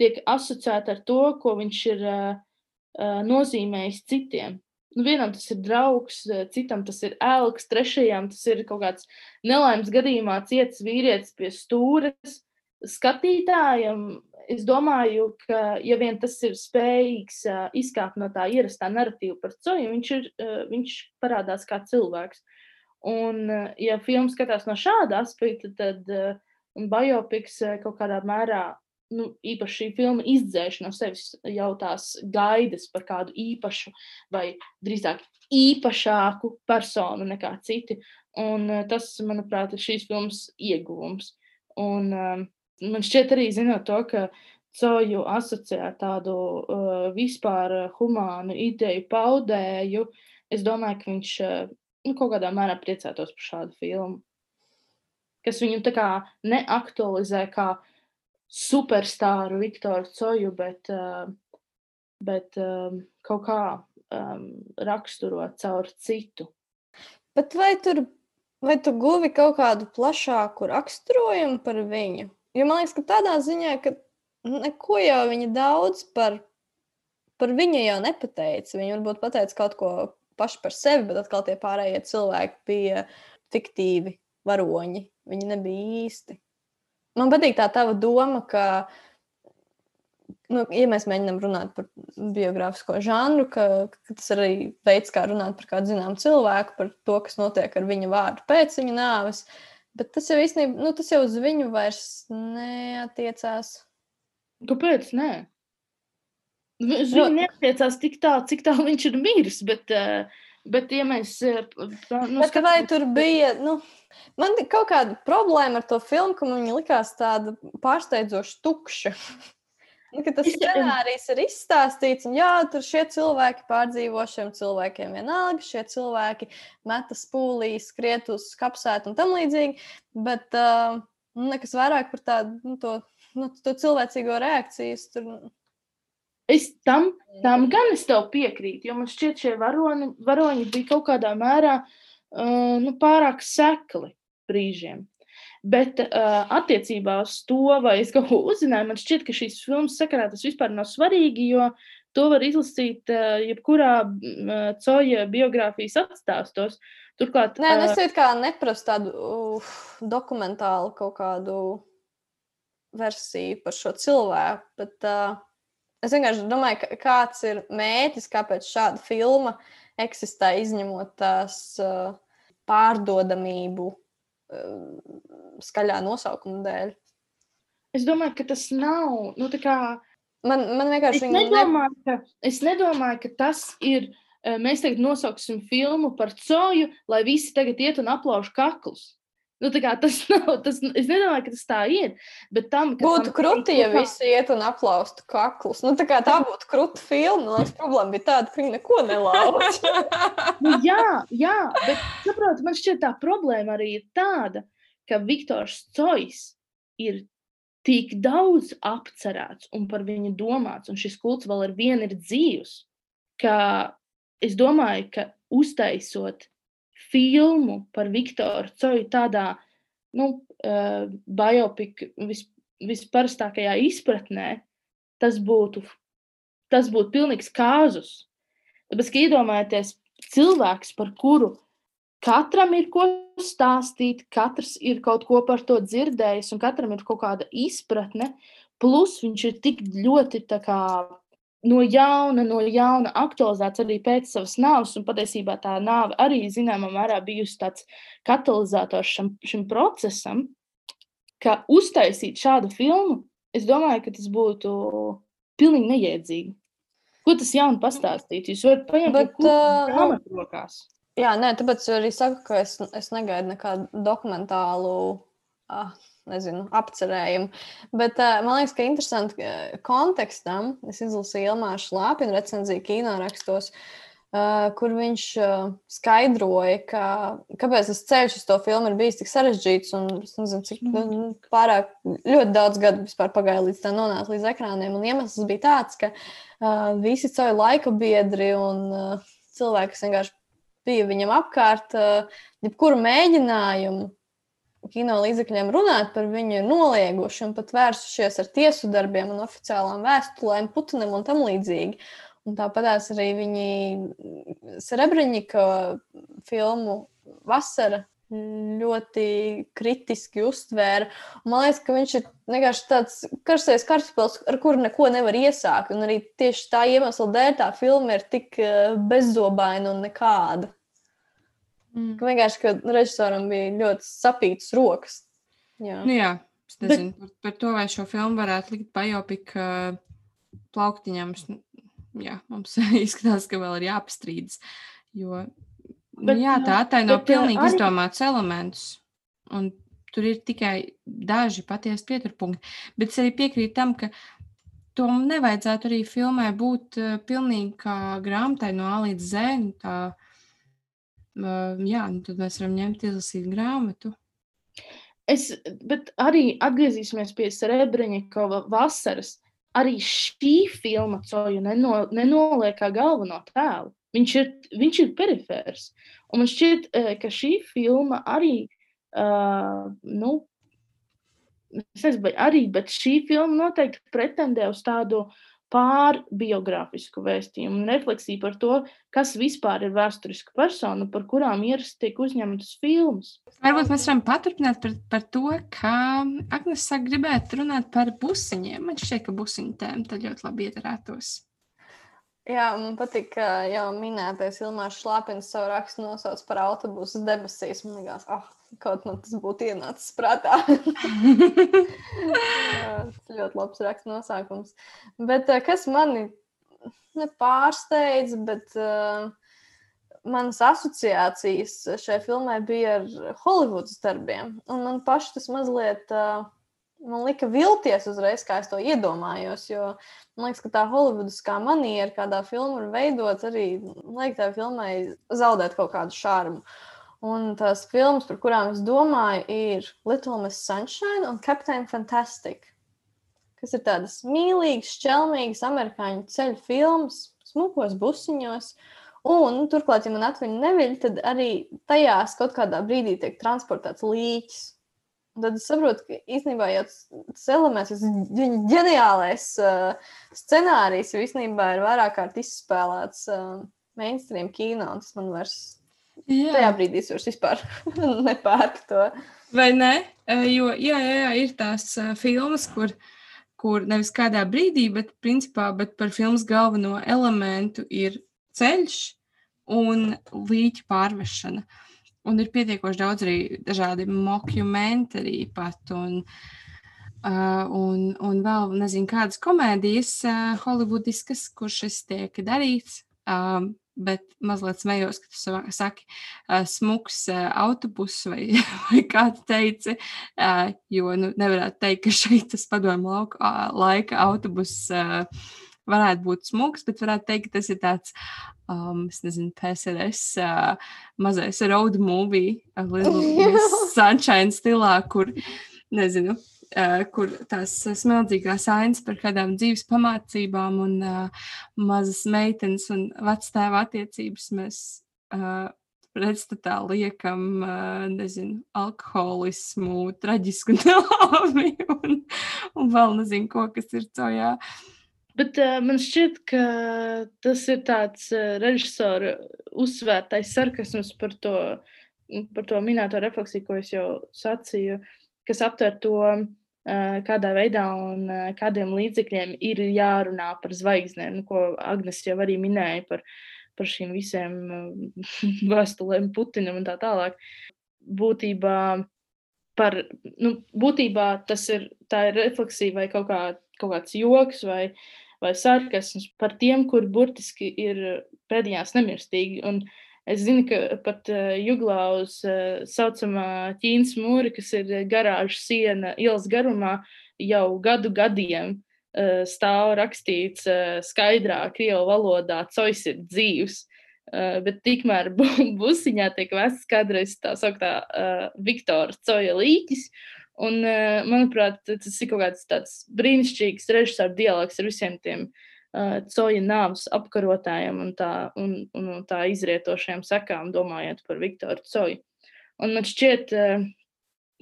tiek asociēta ar to, ko viņš ir uh, uh, nozīmējis citiem. Nu, vienam tas ir draugs, citam tas ir elks, trešajam tas ir kaut kāds nelaimes gadījumā ciets vīrietis pie stūres. Skatītājam es domāju, ka, ja vien tas ir spējīgs uh, izkāpt no tā ierastā narratīva par coju, viņš, ir, uh, viņš parādās kā cilvēks. Un, uh, ja filmas skatās no šāda aspekta, tad uh, biopiks uh, kaut kādā mērā, nu, īpaši šī filma izdzēš no sevis jau tās gaidas par kādu īpašu vai drīzāk īpašāku personu nekā citi. Un uh, tas, manuprāt, ir šīs filmas ieguvums. Un, uh, man šķiet arī zinot to, ka Coju asociē tādu uh, vispār humānu ideju paudēju, es domāju, ka viņš uh, nu, kaut kādā mērā priecātos par šādu filmu. Kas viņu tā kā neaktualizē kā superstāru Viktoru Coju, bet, uh, bet um, kaut kā um, raksturot caur citu. Bet vai tur, vai tu guvi kaut kādu plašāku raksturojumu par viņu? Jo man liekas, ka tādā ziņā, ka neko jau viņa daudz par, par viņu jau nepateica. Viņa varbūt pateica kaut ko pašu par sevi, bet atkal tie pārējie cilvēki bija fiktīvi varoņi. Viņi nebija īsti. Man patīk tā tava doma, ka, nu, ja mēs mēģinām runāt par biogrāfisko žanru, ka, ka tas arī veids, kā runāt par kādu zināmu cilvēku, par to, kas notiek ar viņa vārdu pēc viņa nāves. Uh, Bet tas jau īstenībā, nu, tas jau uz viņu vairs neatiecās. Kāpēc? Nē? Uz viņu no... neatiecās tik tālu, cik tālu viņš ir miris. Bet, eh, bet ja mēs. Eh, nu, bet vai tur bija. Nu, man kaut kāda problēma ar to filmu, ka man viņa likās tāda pārsteidzoši tukša. Nu, tas scenārijs ir izstāstīts, un jā, tur šie cilvēki pārdzīvo šiem cilvēkiem vienalga, šie cilvēki metas pūlī, skriet uz kapsētu un tam līdzīgi, bet uh, nekas vairāk par tādu, nu, to, nu, to cilvēcīgo reakcijas tur. Es tam, tam gan es tev piekrītu, jo man šķiet, šie varoni, varoņi bija kaut kādā mērā uh, nu, pārāk sekli brīžiem. Bet uh, attiecībā uz to, vai es kaut ko uzzināju, man šķiet, ka šīs filmas sakarā tas vispār nav svarīgi, jo to var izlasīt uh, jebkurā uh, coja biogrāfijas atstāstos. Turklāt, Nē, nu, es uh, kā neprasu tādu uh, dokumentālu kaut kādu versiju par šo cilvēku, bet uh, es vienkārši domāju, kāds ir mērķis, kāpēc šāda filma eksistē, izņemot tās uh, pārdodamību skaļā nosaukuma dēļ. Es domāju, ka tas nav. Nu, kā, man, man vienkārši es nedomāju, ne... ka, es nedomāju, ka tas ir. Mēs tagad nosauksim filmu par coju, lai visi tagad iet un aplauž kaklus. Nu, tas nav, tas, es nedomāju, ka tas tā ir. Tam, būtu tam krūti, ja visi iet un aplaustu kaklus. Nu, tā, tā būtu krūta filma. Man liekas, problēma bija tāda, ka viņi neko nelauž. nu, jā, jā, bet saprotu, man šķiet, tā problēma arī ir tāda, ka Viktors Cojs ir tik daudz apcerēts un par viņu domāts, un šis kults vēl ar vienu ir dzīvs, ka es domāju, ka uztaisot filmu par Viktoru Coju tādā nu, uh, biopika vis, visparastākajā izpratnē, tas būtu, tas būtu pilnīgs kāzus. Tāpēc, ka iedomājieties, cilvēks, par kuru katram ir ko stāstīt, katrs ir kaut ko par to dzirdējis, un katram ir kaut kāda izpratne, plus viņš ir tik ļoti kā, no jauna, no jauna aktualizēts arī pēc savas nāves, un patiesībā tā nāve arī zināmā mērā bijusi tāds katalizators šam, šim procesam, ka uztaisīt šādu filmu, es domāju, ka tas būtu pilnīgi neiedzīgi. Ko tas jaunu pastāstīt? Jūs varat paņemt Bet, uh, grāmatu rokās. Jā, nē, tāpēc arī saku, ka es, es negaidu nekādu dokumentālu uh, nezinu, apcerējumu. Bet uh, man liekas, ka interesanti kontekstam es izlasīju Ilmāšu Lāpinu recenziju kino rakstos. Uh, kur viņš uh, skaidroja, ka, kāpēc tas ceļš uz to filmu ir bijis tik sarežģīts. Un, es nezinu, cik nu, pārāk ļoti daudz gadu vispār pagāja līdz tā nonāca līdz ekrāniem. Un iemesls bija tāds, ka uh, visi savi laika biedri un uh, cilvēki, kas vienkārši bija viņam apkārt, uh, jebkuru mēģinājumu kino līdzekļiem runāt par viņu ir nolieguši un pat vērsušies ar tiesu darbiem un oficiālām vēstulēm Putinam un tam līdzīgi. Un tāpat arī viņi Srebrenika filmu Vasara ļoti kritiski uztvēra. Man liekas, ka viņš ir vienkārši tāds karstais karstupēlis, ar kuru neko nevar iesākt. Un arī tieši tā iemesla dēļ tā filma ir tik eh, bezzobaina un nekāda. Mm. Vienkārši, ka režisoram bija ļoti sapītas rokas. Jā, nu, jā es nezinu Bet... par, to, vai šo filmu varētu likt bajopika uh, plauktiņam jā, mums izskatās, ka vēl ir jāpastrīdas. Jo bet, jā, tā attaino bet, pilnīgi arī... izdomāts elements. Un tur ir tikai daži patiesi pieturpunkti. Bet es arī piekrītu tam, ka to nevajadzētu arī filmai būt uh, pilnīgi kā grāmatai no A līdz Z. Tā, uh, jā, nu tad mēs varam ņemt, izlasīt grāmatu. Es, bet arī atgriezīsimies pie Srebrenikova vasaras arī šī filma Coju neno, nenoliek kā galveno tēlu. Viņš ir, viņš ir perifērs. Un man šķiet, ka šī filma arī, uh, nu, es nezinu, arī, bet šī filma noteikti pretendē uz tādu uh, pārbiogrāfisku vēstījumu un refleksiju par to, kas vispār ir vēsturiska persona, par kurām ierasti tiek uzņemtas filmas. Varbūt mēs varam paturpināt par, par to, kā Agnēs sāk gribēt runāt par busiņiem. Man šķiet, ka busiņu tēma tad ļoti labi iedarētos. Jā, man patīk, ka jau minētais Ilmārs Šlāpins savu rakstu nosauc par autobusu debesīs. Man liekas, ah, oh, kaut man tas būtu ienācis prātā. tas ļoti labs raksts nosaukums. Bet eh, kas mani nepārsteidz, bet uh, manas asociācijas šai filmai bija ar Holivudas darbiem. Un man paši tas mazliet. Uh, man lika vilties uzreiz, kā es to iedomājos. Jo man liekas, ka tā holivudiskā maniera, kādā filmā ir veidot, arī liek tā filmai zaudēt kaut kādu šārmu. Un tās filmas, par kurām es domāju, ir Little Miss Sunshine un Captain Fantastic. Kas ir tādas mīlīgas, šķelmīgas amerikāņu ceļu filmas, smukos busiņos. Un turklāt, ja man atmiņa neviļ, tad arī tajās kaut kādā brīdī tiek transportēts līķis. Un tad es saprotu, ka īstenībā jau tas elements, tas viņa ģeniālais uh, scenārijs jau īstenībā ir vairāk kārt izspēlēts uh, mainstream kino. Tas man vairs jā. tajā brīdī es vispār nepērku to. Vai ne? Jo jā, jā, jā, ir tās filmas, kur, kur nevis kādā brīdī, bet principā bet par filmas galveno elementu ir ceļš un līķa pārvešana. Un ir pietiekoši daudz arī dažādi mockumentari pat. Un, Uh, un, un vēl nezinu, kādas komēdijas uh, holivudiskas, kurš šis tiek darīts. Uh, bet mazliet smējos, ka tu saki, smuks autobus vai, vai kā tu teici, jo nu, nevarētu teikt, ka šeit tas padomu lauka, laika autobus varētu būt smuks, bet varētu teikt, ka tas ir tāds um, es nezinu, PSRS uh, mazais road movie, uh, sunshine stilā, kur, nezinu, uh, kur tās smeldzīgās ainas par kādām dzīves pamācībām un mazas meitenes un vectēva attiecības mēs pretstatā liekam, nezinu, alkoholismu, traģisku nāvi un, un vēl nezinu, ko, kas ir cojā. Bet uh, man šķiet, ka tas ir tāds uh, režisora uzsvērtais sarkasms par to, par to minēto refleksiju, ko es jau sacīju, kas aptver to, kādā veidā un uh, kādiem līdzekļiem ir jārunā par zvaigznēm, nu, ko Agnes jau arī minēja par, par šīm visiem uh, vēstulēm Putinam un tā tālāk. Būtībā, par, nu, būtībā tas ir, ir refleksija vai kaut, kā, kaut kāds joks vai vai sarkasms par tiem, kur burtiski ir pēdējās nemirstīgi. Es zinu, ka pat uh, Juglaus uh, saucamā Ķīnas mūri, kas ir garāža siena ielas garumā, jau gadu gadiem uh, stāv rakstīts skaidrā krievu valodā, cois ir dzīvs. Uh, bet tikmēr bu busiņā tiek vests kādreiz tā sauktā Viktora Coja līķis. Un, manuprāt, tas ir kaut kāds tāds brīnišķīgs režisora dialogs ar visiem tiem uh, Coja nāves apkarotājiem un tā, un, un, un tā izrietošajām sekām, domājot par Viktoru Coju. Un man šķiet, uh,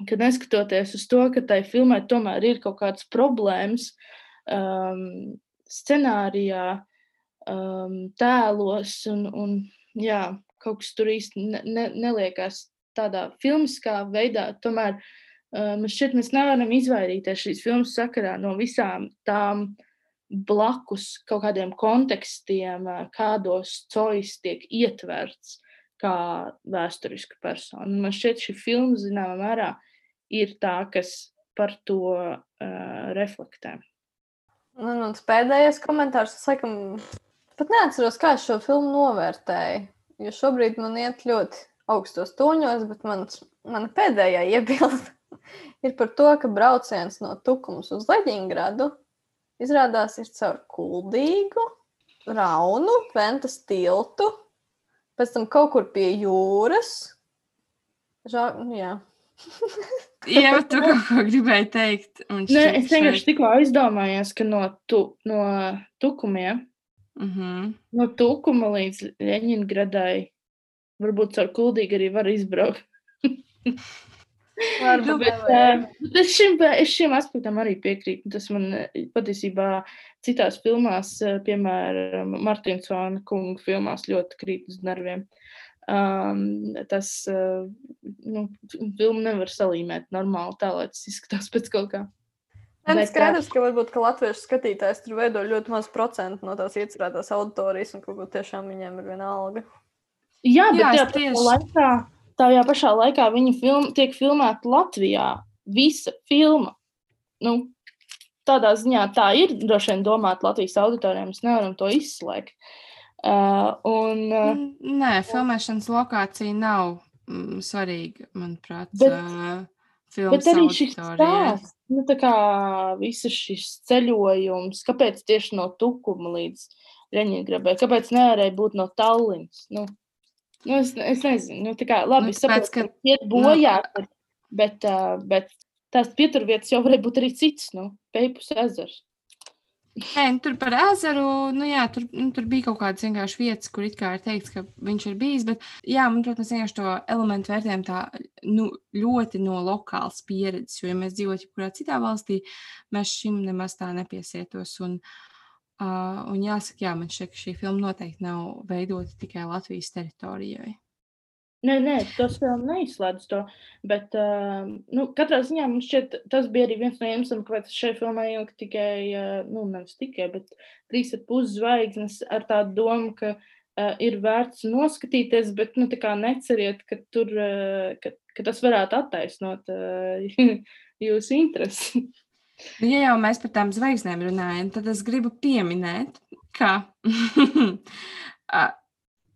ka neskatoties uz to, ka tai filmai tomēr ir kaut kādas problēmas um, scenārijā, um, tēlos, un, un jā, kaut kas tur īsti ne, ne, neliekās tādā filmiskā veidā. Tomēr uh, man šķiet, mēs nevaram izvairīties šīs filmas sakarā no visām tām blakus kaut kādiem kontekstiem, uh, kādos cojas tiek ietverts kā vēsturiska persona. Man šķiet, šī filma zināmā mērā ir tā, kas par to uh, reflektē. Nu, un pēdējais komentārs, es laikam pat neatceros, kā es šo filmu novērtēju. Jo šobrīd man iet ļoti augstos toņos, bet mans, mana pēdējā iebilde ir par to, ka brauciens no Tukumas uz Leģingradu izrādās ir caur kuldīgu, raunu, ventas tiltu, pēc tam kaut kur pie jūras. Žā, nu jā. Jā, tu kaut ko gribēji teikt. Nē, es vienkārši tikko aizdomājos, ka no, tu, no tukumiem, mm -hmm. no tukuma līdz Leņņģeradai, varbūt caur kuldīgi arī var izbraukt. Varbūt, bet, uh, es, šim, es šim aspektam arī piekrītu. Tas man patiesībā citās filmās, piemēram, Martinsona kunga filmās, ļoti krīt uz nerviem. Um, tas nu, filmu nevar salīmēt normāli tā, lai tas izskatās pēc kaut kā. Man Bet, skaidrs, ka varbūt ka latviešu skatītājs tur veido ļoti maz procentu no tās iecerētās auditorijas, un kaut ko tiešām viņiem ir viena alga. Jā, bet Jā, tajā, tieši... laikā, tajā pašā laikā viņa film, tiek filmēta Latvijā. Visa filma. Nu, tādā ziņā tā ir droši vien domāta Latvijas auditorijām. Mēs nevaram to izslēgt. Uh, un, uh, Nē, filmēšanas lokācija nav mm, svarīga, manuprāt. Bet, uh, bet arī šis stāsts, nu, tā kā visas šis ceļojums, kāpēc tieši no Tukuma līdz Reņģegrabai, kāpēc nevarēja būt no Tallinas? Nu, nu, es, es nezinu, nu, tā kā labi, nu, saprotu, ka iet nu, bojā, nu, bet, uh, bet tās pieturvietas jau varēja būt arī cits, nu, Peipus ezers. Nē, nu, tur par ezeru, nu jā, tur, nu, tur bija kaut kādas vienkārši vietas, kur it kā ir teikts, ka viņš ir bijis. Bet, jā, man, protams, vienkārši to elementu vērtējam tā nu, ļoti no lokālas pieredzes. Jo, ja mēs dzīvotu jebkurā citā valstī, mēs šim nemaz tā nepiesietos. Un, uh, un jāsaka, jā, man šķiet, ka šī filma noteikti nav veidota tikai Latvijas teritorijai. Nē, nē, tas vēl neizslēdz to. Bet, uh, nu, katrā ziņā man šķiet, tas bija arī viens no iemesliem, kāpēc šai filmai ielika tikai, uh, nu, nevis tikai, bet trīs ar pus zvaigznes ar tādu domu, ka uh, ir vērts noskatīties, bet, nu, tā kā neceriet, ka tur, uh, ka, ka tas varētu attaisnot uh, jūsu interesi. Nu, ja jau mēs par tām zvaigznēm runājam, tad es gribu pieminēt, ka. uh,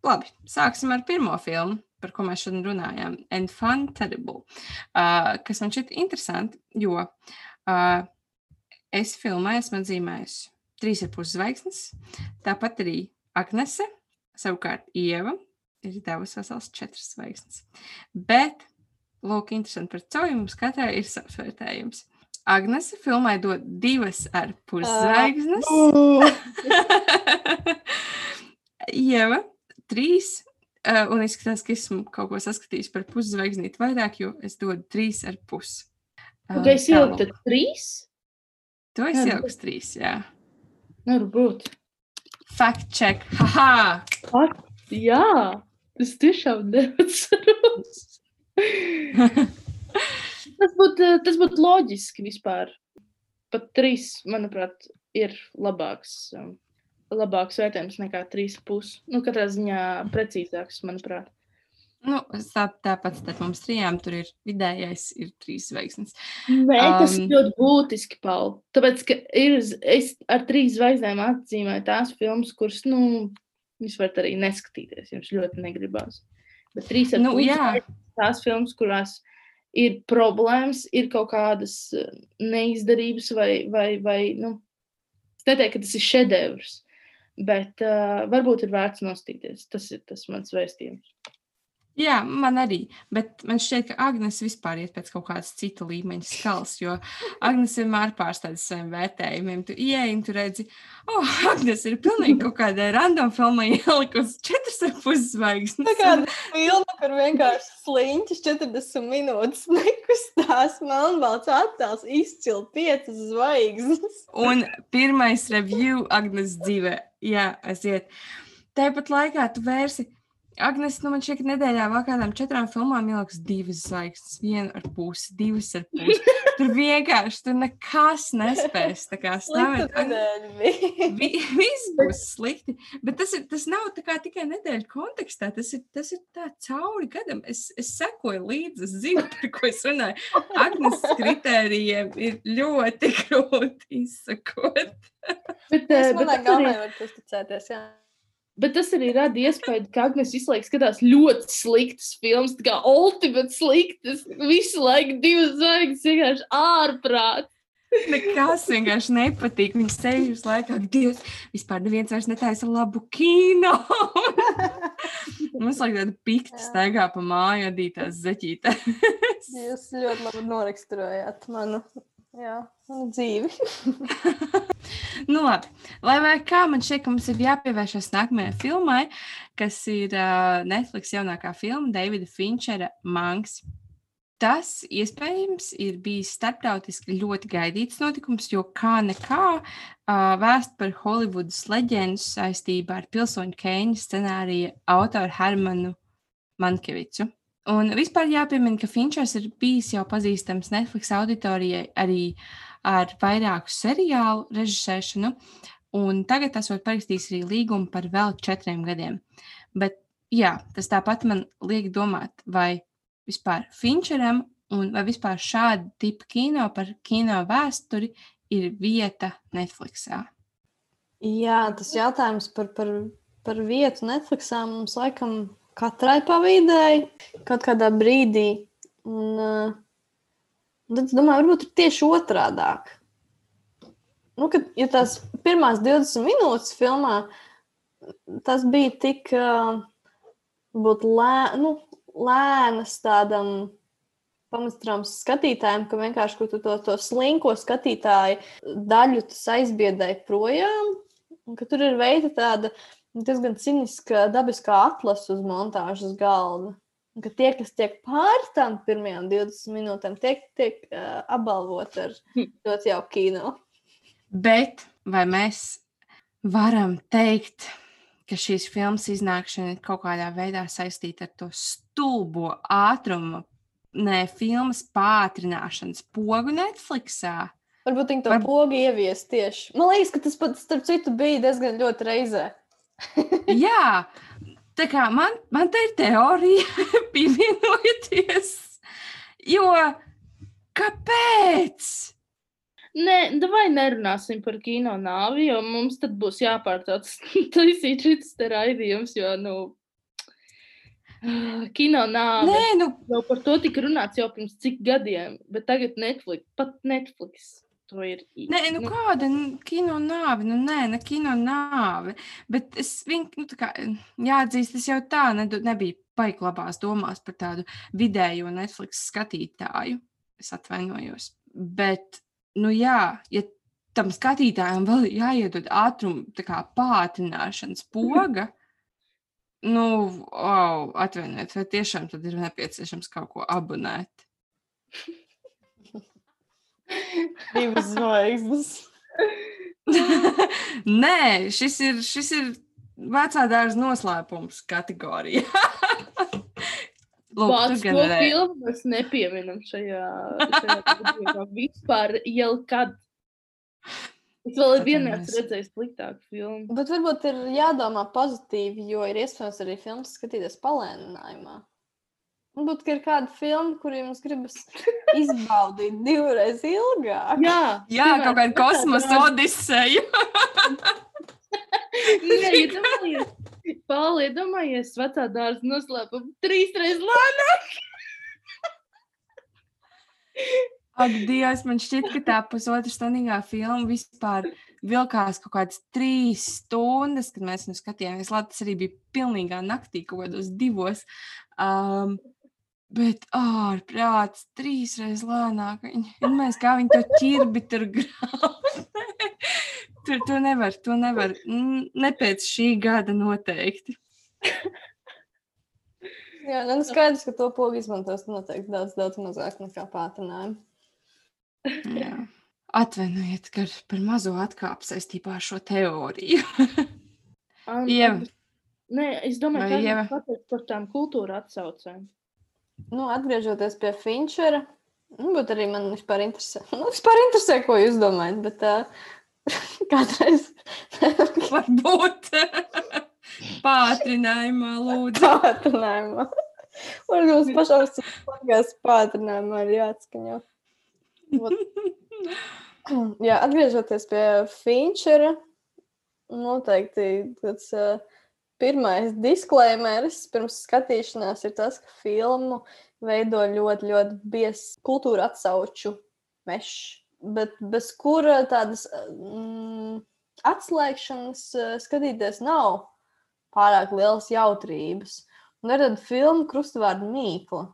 labi, sāksim ar pirmo filmu par ko mēs šodien runājām, Enfant Terrible, uh, kas man šķiet interesanti, jo uh, es filmā esmu atzīmējusi trīs ar pus zvaigznes, tāpat arī Agnese, savukārt Ieva ir devusi vesels četras zvaigznes. Bet, lūk, interesanti par coju, mums katrai ir savs vērtējums. Agnese filmai dod divas ar pus zvaigznes. Uh, Ieva trīs Uh, un izskatās, ka esmu kaut ko saskatījis par puszvaigznīti vairāk, jo es dodu trīs ar pusi. Uh, tu esi ielikt trīs? Tu esi ielikt trīs, jā. Nevar būt. Fact check. Haha! Fakt, jā, es tiešām neatceros. tas būtu tas būt loģiski vispār. Pat trīs, manuprāt, ir labāks. Um, labāks vērtējums nekā 3,5. Nu, katrā ziņā precīzāks, manuprāt. Nu, tā, tāpat starp mums trijām tur ir vidējais, ir trīs zvaigznes. Nē, tas um, ļoti būtiski, Paul. Tāpēc, ka ir, es ar trīs zvaigznēm atzīmēju tās filmas, kuras, nu, jūs varat arī neskatīties, jums ļoti negribās. Bet trīs ar nu, tās filmas, kurās ir problēmas, ir kaut kādas neizdarības vai, vai, vai nu, es neteiktu, ka tas ir šedevrs. Bet uh, varbūt ir vērts nostīties. Tas ir tas mans vēstījums. Jā, man arī. Bet man šķiet, ka Agnēs vispār iet pēc kaut kādas citu līmeņa skals, jo Agnēs vienmēr pārsteidz saviem vērtējumiem. Tu ieej, tu redzi, oh, Agnēs ir pilnīgi kaut kādai random filmai ielikusi četras ar puszvaigznes. Tā kā filma, kur vienkārši sliņķis 40 minūtes nekustās, melnbalts attēls, izcili piecas zvaigznes. Un pirmais review Agnēs dzīvē, jā, aiziet. Tāpat laikā tu vērsi Agnēs, nu man šķiet, ka nedēļā vēl kādām četrām filmām ieliks divas zvaigznes, viena ar pusi, divas ar pusi. Tur vienkārši tur nekas nespēs. Tā kā stāvēt. Vi, viss būs slikti. Bet tas, ir, tas nav tikai nedēļu kontekstā. Tas ir, tas ir tā cauri gadam. Es, es sekoju līdzi, es zinu, par ko es runāju. Agnēs kritērijiem ir ļoti grūti izsakot. Bet, es domāju, ka galvenais var uzticēties. Jā. Bet tas arī rada iespēju, ka Agnēs visu laiku skatās ļoti sliktas filmas, kā ultimate sliktas. Visu laiku divas zvaigznes vienkārši ārprāt. Nekas vienkārši nepatīk. Viņa sēž uz laiku, ak, Dievs, vispār neviens vairs netaisa labu kino. Mums laikam tāda pikta staigā pa māju, adītās zeķītē. Jūs ļoti labi noraksturojāt manu Jā, dzīvi. nu, labi. Lai vai kā man šķiet, ka mums ir jāpievēršas nākamajai filmai, kas ir uh, Netflix jaunākā filma Davida Finčera Manks. Tas iespējams ir bijis starptautiski ļoti gaidīts notikums, jo kā nekā uh, vēst par Holivudas leģendu saistībā ar pilsoņu Keņa scenārija autoru Hermanu Mankevicu. Un vispār jāpiemina, ka Finčers ir bijis jau pazīstams Netflix auditorijai arī ar vairāku seriālu režisēšanu, un tagad esot parakstījis arī līgumu par vēl četriem gadiem. Bet jā, tas tāpat man liek domāt, vai vispār Finčeram un vai vispār šāda tipa kino par kino vēsturi ir vieta Netflixā. Jā, tas jautājums par, par, par vietu Netflixā mums laikam katrai pavīdēji kaut kādā brīdī. Un, uh, tad es domāju, varbūt ir tieši otrādāk. Nu, kad, ja tās pirmās 20 minūtes filmā, tas bija tik uh, lē, nu, lēnas tādam pamastrāms skatītājiem, ka vienkārši tu to, to slinko skatītāju daļu aizbiedēji projām. Ka tur ir veida tāda diezgan ciniska dabiskā atlase uz montāžas galda. Ka tie, kas tiek tam pirmajām 20 minūtēm, tiek, tiek uh, apbalvoti ar ļoti jauku kino. Bet vai mēs varam teikt, ka šīs filmas iznākšana ir kaut kādā veidā saistīta ar to stulbo ātrumu, ne filmas pātrināšanas pogu Netflixā? Varbūt viņi to Var... pogu ievies tieši. Man liekas, ka tas pat, starp citu, bija diezgan ļoti reizē. Jā, tā kā man, man te ir teorija, pievienojieties. Jo kāpēc? Nē, vai nerunāsim par kino nāvi, jo mums tad būs jāpārtrauc taisīt šis te raidījums, jo, nu, kino nāve. Nē, nu. Jau par to tika runāts jau pirms cik gadiem, bet tagad Netflix, pat Netflix to ir. Nē, nu, nu kāda kino nāve, nu nē, ne kino nāve. Bet es viņu, nu, kā, jāatzīst, es jau tā ne, nebiju baigi labās domās par tādu vidējo Netflix skatītāju. Es atvainojos. Bet, nu jā, ja tam skatītājam vēl jāiedod ātruma pātrināšanas poga. Nu, oh, atvainojiet, vai tiešām tad ir nepieciešams kaut ko abonēt? Divas zvaigznes. Nē, šis ir, šis ir vecā dārza noslēpums kategorijā. Lūk, Vāc, to filmu mēs nepieminam šajā, šajā vispār jau kad. Es vēl vienā esmu redzējis sliktāku filmu. Bet varbūt ir jādomā pozitīvi, jo ir iespējams arī filmas skatīties palēninājumā. Varbūt ir kāda filma, kur jums gribas izbaudīt divreiz ilgāk. Jā, Jā kaut kāda kosmosa odiseja. Nē, iedomājies, vecā dārza noslēpuma trīsreiz lēnāk. Ak, Dievs, man šķiet, ka tā pusotra stundīgā filma vispār vilkās kaut kādas trīs stundas, kad mēs viņu skatījāmies. Labi, tas arī bija pilnīgā naktī, kaut kādos divos. Um, bet ārprāts trīsreiz lēnāk. Viņa, mēs kā viņi to ķirbi tur grāmatā. tur to nevar, to nevar. Ne pēc šī gada noteikti. Jā, nu skaidrs, ka to pogu izmantos noteikti daudz, daudz mazāk nekā pātrinājumu. Jā. Atvainojiet, ka par mazo atkāpu saistībā ar šo teoriju. Um, Ieva. Nē, es domāju, ka tas pateikt par tām kultūra atsaucēm. Nu, atgriežoties pie Finčera, nu, bet arī man vispār interesē, nu, vispār interesē ko jūs domājat. Bet, uh, kādreiz Varbūt pātrinājumā lūdzu. pātrinājumā. Un mums pašām spēkās pātrinājumā ir jāatskaņo. Jā, atgriežoties pie Finčera, noteikti tāds uh, pirmais disklaimeris pirms skatīšanās ir tas, ka filmu veido ļoti, ļoti biezs kultūra atsauču mešs, bet bez kura tādas mm, atslēgšanas uh, skatīties nav pārāk lielas jautrības. Un ir tāda filma krustvārdu mīkla.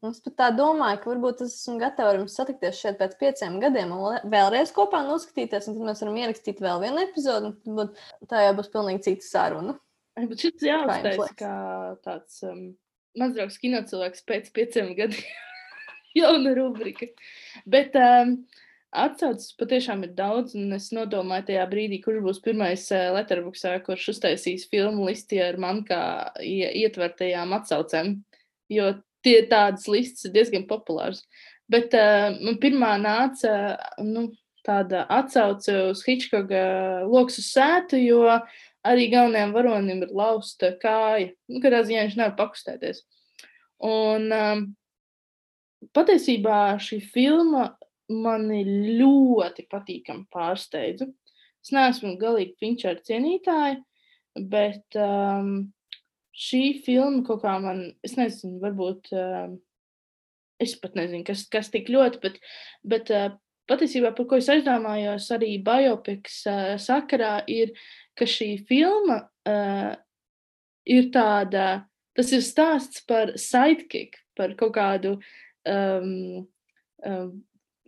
Un Es pat tā domāju, ka varbūt es esmu gatava ar jums satikties šeit pēc pieciem gadiem un vēlreiz kopā noskatīties, un tad mēs varam ierakstīt vēl vienu epizodi. un Tā jau būs pilnīgi cita saruna. Bet šis jāuztais kā tāds um, mazdraugs kinocilvēks pēc pieciem gadiem. Jauna rubrika. Bet um, atsaucis patiešām ir daudz, un es nodomāju tajā brīdī, kurš būs pirmais uh, letterbuksā, kurš uztaisīs filmu listi ar man kā ie- ietvertajām atsaucēm. Jo tie tādas listas ir diezgan populāras. Bet uh, man pirmā nāca nu, tāda atsauce uz Hitchcocka lokus uz sētu, jo arī galvenajam varonim ir lausta kāja. Nu, kādā ziņā viņš nevar pakustēties. Un um, patiesībā šī filma mani ļoti patīkami pārsteidza. Es neesmu galīgi Finčera cienītāja, bet um, šī filma kaut kā man, es nezinu, varbūt, um, es pat nezinu, kas, kas tik ļoti, bet, bet uh, patiesībā par ko es aizdomājos arī biopiks uh, sakarā ir, ka šī filma uh, ir tāda, tas ir stāsts par sidekick, par kaut kādu um, um,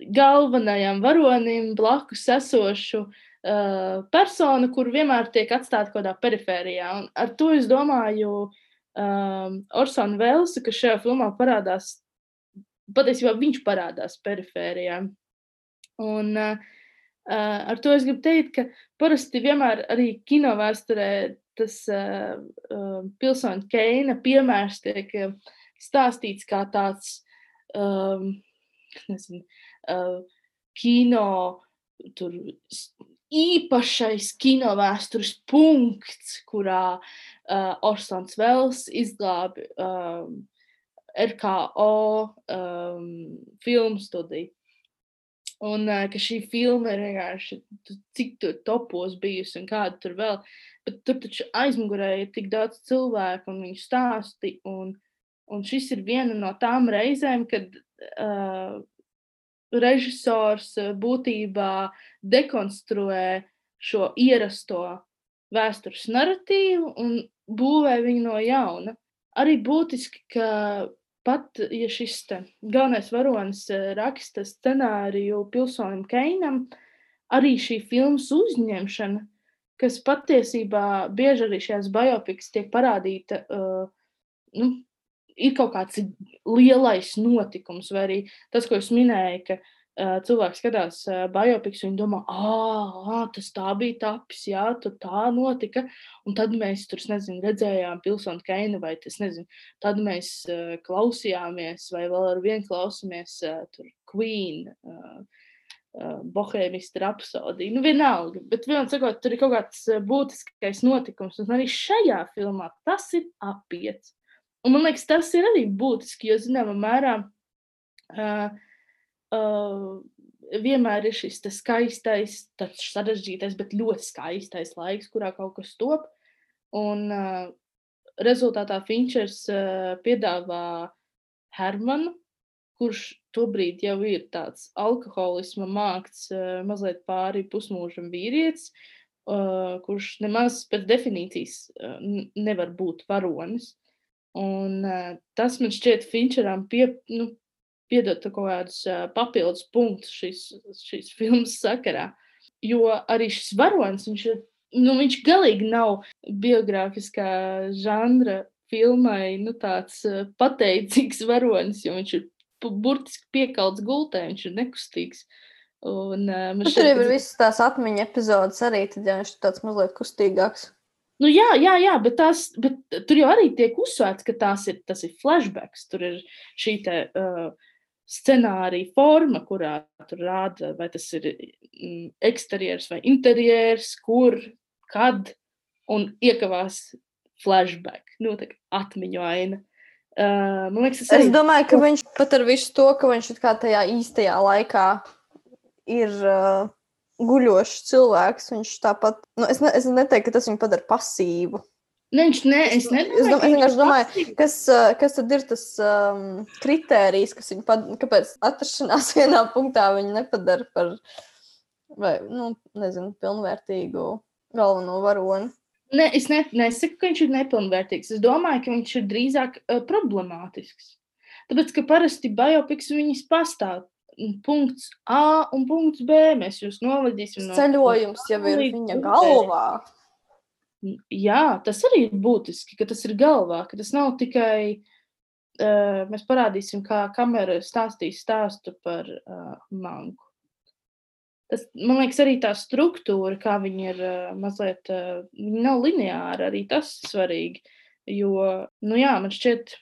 galvenajam varonim blakus esošu uh, personu, kur vienmēr tiek atstāta kaut kādā perifērijā. Un ar to es domāju um, Orsonu Velsu, kas šajā filmā parādās, patiesībā viņš parādās perifērijā. Un uh, uh, ar to es gribu teikt, ka parasti vienmēr arī kino vēsturē tas uh, uh, pilsoņa Keina piemērs tiek stāstīts kā tāds um, nezinu, uh, kino tur, īpašais kino vēstures punkts, kurā uh, Orsons Vels izglābi um, RKO um, filmu studiju. Un uh, ka šī filma ir vienkārši cik tur topos bijusi un kāda tur vēl. Bet tur taču aizmugurē ir tik daudz cilvēku un viņu stāsti. Un, un šis ir viena no tām reizēm, kad uh, režisors būtībā dekonstruē šo ierasto vēstures narratīvu un būvē viņu no jauna. Arī būtiski, ka pat ja šis galvenais varonis eh, raksta scenāriju pilsonim Keinam, arī šī filmas uzņemšana, kas patiesībā bieži arī šajās biopiks tiek parādīta, uh, nu, ir kaut kāds lielais notikums, vai arī tas, ko es minēju, ka uh, cilvēks skatās biopiks un domā, ah, tas tā bija tapis, jā, tur tā notika. Un tad mēs tur, nezinu, redzējām pilsonu Keinu, vai tas, nezinu, tad mēs uh, klausījāmies, vai vēl ar vienu klausāmies uh, tur Queen. Uh, Bohēmijas rapsodija. Nu, vienalga, bet vienam sakot, tur ir kaut kāds būtiskais notikums, un arī šajā filmā tas ir apiets. Un man liekas, tas ir arī būtiski, jo zināmā mērā uh, uh, vienmēr ir šis skaistais, tāds sarežģītais, bet ļoti skaistais laiks, kurā kaut kas top. Un uh, rezultātā Finčers uh, piedāvā Hermanu, kurš tobrīd jau ir tāds alkoholisma mākts, uh, mazliet pāri pusmūžam vīrietis, uh, kurš nemaz pēc definīcijas uh, nevar būt varonis. Un uh, tas man šķiet Finčeram pie, nu, piedot kaut kādus papildus punktus šīs, šīs filmas sakarā. Jo arī šis varonis, viņš nu, viņš galīgi nav biogrāfiskā žanra filmai, nu, tāds pateicīgs varonis, jo viņš ir burtiski piekalts gultē, viņš ir nekustīgs. Un, uh, nu, tur jau ir visas tās atmiņa epizodes arī, tad jau viņš ir tāds mazliet kustīgāks. Nu, jā, jā, jā bet, tās, bet tur jau arī tiek uzsvērts, ka tās ir, tas ir flashbacks. Tur ir šī te, uh, scenārija forma, kurā tur rāda, vai tas ir mm, eksterjers vai interjers, kur, kad, un iekavās flashback, nu, tā atmiņu aina. Uh, man liekas, es, arī... es domāju, ka viņš pat ar visu to, ka viņš kā tajā īstajā laikā ir. Uh guļošs cilvēks. Viņš tāpat, nu, es, ne, es neteiktu, ka tas viņu padara pasīvu. Ne, viņš ne, es nedomāju, es domāju, es vienkārši domāju, kas, kas tad ir tas um, kritērijs, kas viņu padara, kāpēc atrašanās vienā punktā viņu nepadara par, vai, nu, nezinu, pilnvērtīgu galveno varoni. Ne, es ne, nesaku, ka viņš ir nepilnvērtīgs. Es domāju, ka viņš ir drīzāk uh, problemātisks. Tāpēc, ka parasti biopiks viņas pastāv punkts A un punkts B. Mēs jūs novadīsim no ceļojums jau ir viņa galvā. Jā, tas arī ir būtiski, ka tas ir galvā, ka tas nav tikai. Uh, mēs parādīsim, kā kamera stāstīs stāstu par uh, manku. Tas, man liekas, arī tā struktūra, kā viņi ir uh, mazliet, uh, viņi nav lineāra, arī tas ir svarīgi. Jo, nu jā, man šķiet,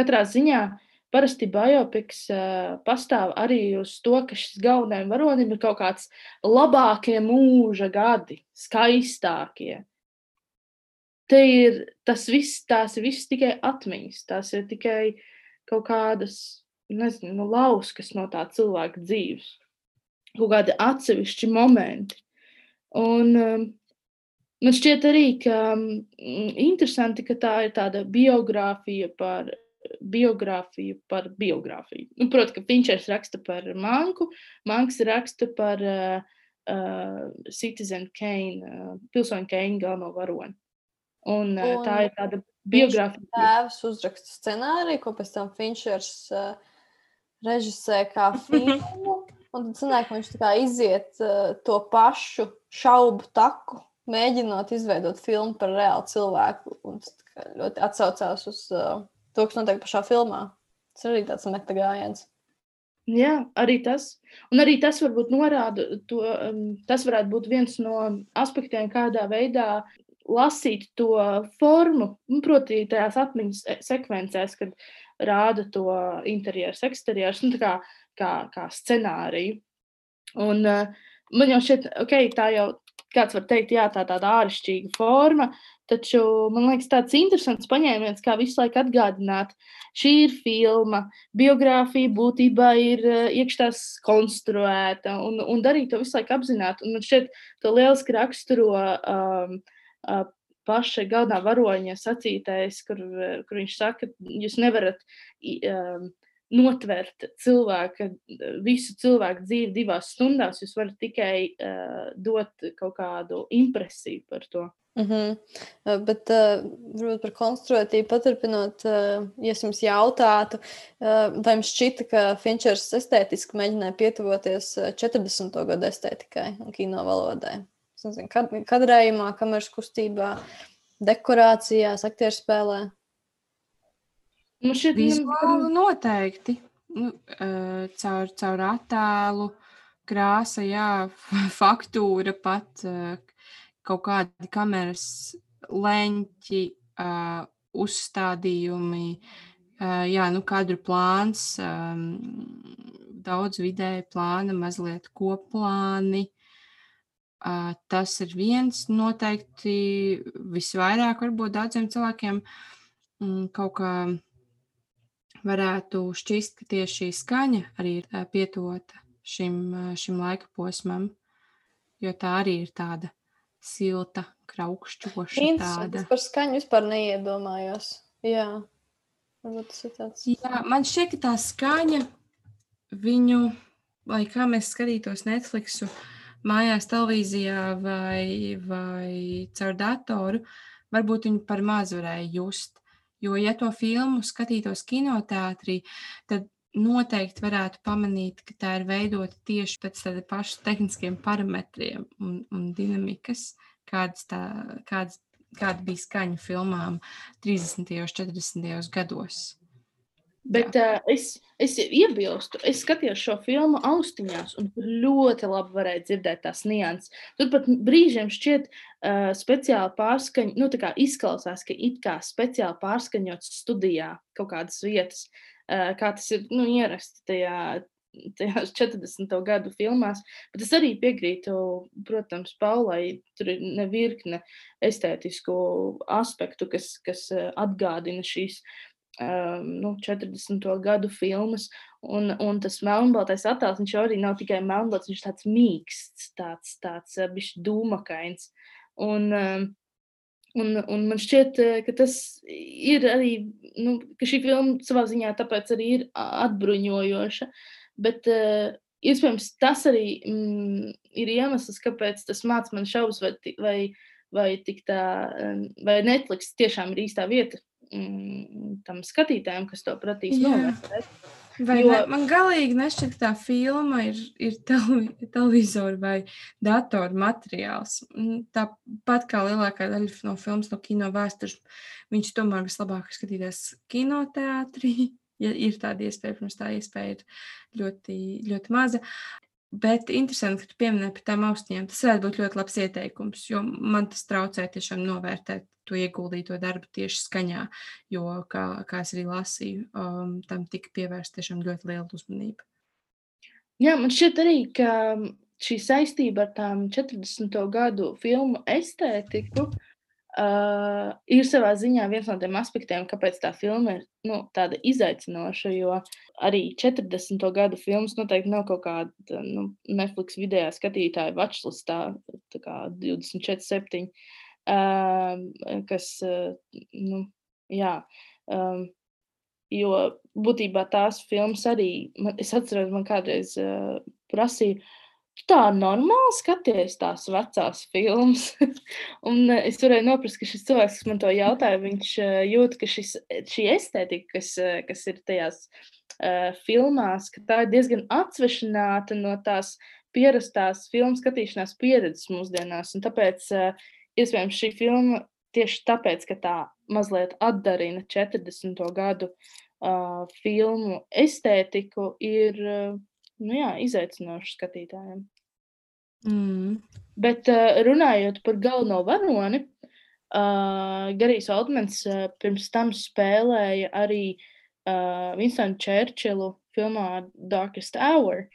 katrā ziņā uh, Parasti biopiks uh, pastāv arī uz to, ka šis galvenajam varonim ir kaut kāds labākie mūža gadi, skaistākie. Te ir tas viss, tās ir viss tikai atmiņas, tās ir tikai kaut kādas, nezinu, nu, lauskas no tā cilvēka dzīves, kaut kādi atsevišķi momenti. Un um, man šķiet arī, ka um, interesanti, ka tā ir tāda biogrāfija par biogrāfiju par biogrāfiju. Nu, Protams, ka Finčers raksta par Manku, Manks raksta par uh, uh, Citizen Kane, uh, pilsoņu Kane galveno varoni. Un, un tā ir tāda biogrāfija. Tēvs uzraksta scenāriju, ko pēc tam Finčers uh, režisē kā filmu. Un tad sanāk, viņš iziet uh, to pašu šaubu taku, mēģinot izveidot filmu par reālu cilvēku. Un tas ļoti atsaucās uz uh, to, kas notiek pašā filmā. Tas arī tāds meta gājiens. Jā, arī tas. Un arī tas varbūt norāda, to, um, tas varētu būt viens no aspektiem, kādā veidā lasīt to formu, nu, proti, tajās atmiņas e, sekvencēs, kad rāda to interjeras, eksterjeras, nu, kā, kā, kā scenāriju. Un uh, man jau šķiet, ok, tā jau kāds var teikt, jā, tā tāda āršķirīga forma, Taču man liekas, tāds interesants paņēmiens, kā visu laiku atgādināt, šī ir filma, biogrāfija būtībā ir uh, iekšās konstruēta un, un darīt to visu laiku apzināti. Un man šķiet, to lieliski raksturo um, paša galvenā varoņa sacītais, kur, kur viņš saka, ka jūs nevarat um, notvert cilvēka, visu cilvēku dzīvi divās stundās, jūs varat tikai uh, dot kaut kādu impresiju par to. Mm -hmm. Bet, uh, varbūt par konstruētību paturpinot, uh, ja es jums jautātu, uh, vai jums šķita, ka Finčers estētiski mēģināja pietuvoties 40. gadu estētikai un kino valodai? Nezinu, kad, kadrējumā, kameras kustībā, dekorācijās, aktieru spēlē? Nu, šeit vizuāli noteikti. Nu, uh, caur, caur attēlu, krāsa, jā, faktūra pat. Uh, kaut kādi kameras leņķi, uh, uzstādījumi, jā, nu, kadru plāns, daudz vidēji plāna, mazliet koplāni. Uh, tas ir viens noteikti visvairāk, varbūt daudziem cilvēkiem um, kaut kā varētu šķist, ka tieši šī skaņa arī ir uh, pietuvota šim, uh, šim laika posmam, jo tā arī ir tāda silta, kraukšķoša. Tāda. Es par skaņu vispār neiedomājos. Jā, tāds. Jā, man šķiet, ka tā skaņa viņu, lai kā mēs skatītos Netflixu mājās, televīzijā vai, vai caur datoru, varbūt viņu par maz varēja just. Jo, ja to filmu skatītos kinoteātrī, tad noteikti varētu pamanīt, ka tā ir veidota tieši pēc tāda paša tehniskiem parametriem un, un dinamikas, kādas, tā, kādas, kāda bija skaņa filmām 30. un 40. gados. Bet uh, es, es iebilstu, es skatījos šo filmu austiņās, un tur ļoti labi varēja dzirdēt tās nianses. Tur pat brīžiem šķiet uh, speciāli pārskaņot, nu, tā kā izklausās, ka it kā speciāli pārskaņots studijā kaut kādas vietas, uh, kā tas ir nu, ierasts tajā, tajās 40. gadu filmās. Bet es arī piekrītu, protams, Paulai, tur ir nevirkne estētisku aspektu, kas, kas atgādina šīs nu, 40. gadu filmas. Un, un tas melnbaltais attēls, viņš arī nav tikai melnbalts, viņš tāds mīksts, tāds, tāds bišķi dūmakains. Un, un, un man šķiet, ka tas ir arī, nu, ka šī filma savā ziņā tāpēc arī ir atbruņojoša, bet iespējams tas arī mm, ir iemesls, kāpēc tas māc man šaubas, vai, vai, vai, tā, vai Netflix tiešām ir īstā vieta mm, tam skatītājam, kas to prasīs novērtēt. Vai jo... ne, man galīgi nešķiet, ka tā filma ir, ir televi, televizora vai datora materiāls. Tāpat kā lielākā daļa no filmas, no kino vēstures, viņš tomēr vislabāk skatīties kinoteātrī. Ja ir tāda iespēja, protams, tā iespēja ir ļoti, ļoti maza. Bet interesanti, ka tu pieminēji par tām austiņām. Tas varētu būt ļoti labs ieteikums, jo man tas traucē tiešām novērtēt to ieguldīto darbu tieši skaņā, jo, kā, kā es arī lasīju, um, tam tika pievērsta tiešām ļoti liela uzmanība. Jā, man šķiet arī, ka šī saistība ar tām 40. gadu filmu estētiku uh, ir savā ziņā viens no tiem aspektiem, kāpēc tā filma ir nu, tāda izaicinoša. Jo arī 40. gadu filmas noteikti nav kaut kāda nu, Netflix video skatītāja watchlistā, tā kā 24, 7 um, kas, uh, nu, jā, um, jo būtībā tās filmas arī, man, es atceros, man kādreiz uh, prasīja, tu tā normāli skaties tās vecās filmas. un uh, es varēju noprast, ka šis cilvēks, kas man to jautāja, viņš uh, jūt, ka šis, šī estētika, kas, uh, kas ir tajās uh, filmās, ka tā ir diezgan atsvešināta no tās pierastās filmu skatīšanās pieredzes mūsdienās. Un tāpēc uh, iespējams šī filma tieši tāpēc, ka tā mazliet atdarina 40. gadu uh, filmu estētiku, ir uh, nu jā, izaicinoši skatītājiem. Mm. Bet uh, runājot par galveno varoni, uh, Garijs Altmans uh, pirms tam spēlēja arī uh, Winstonu Čērčilu filmā Darkest Hour.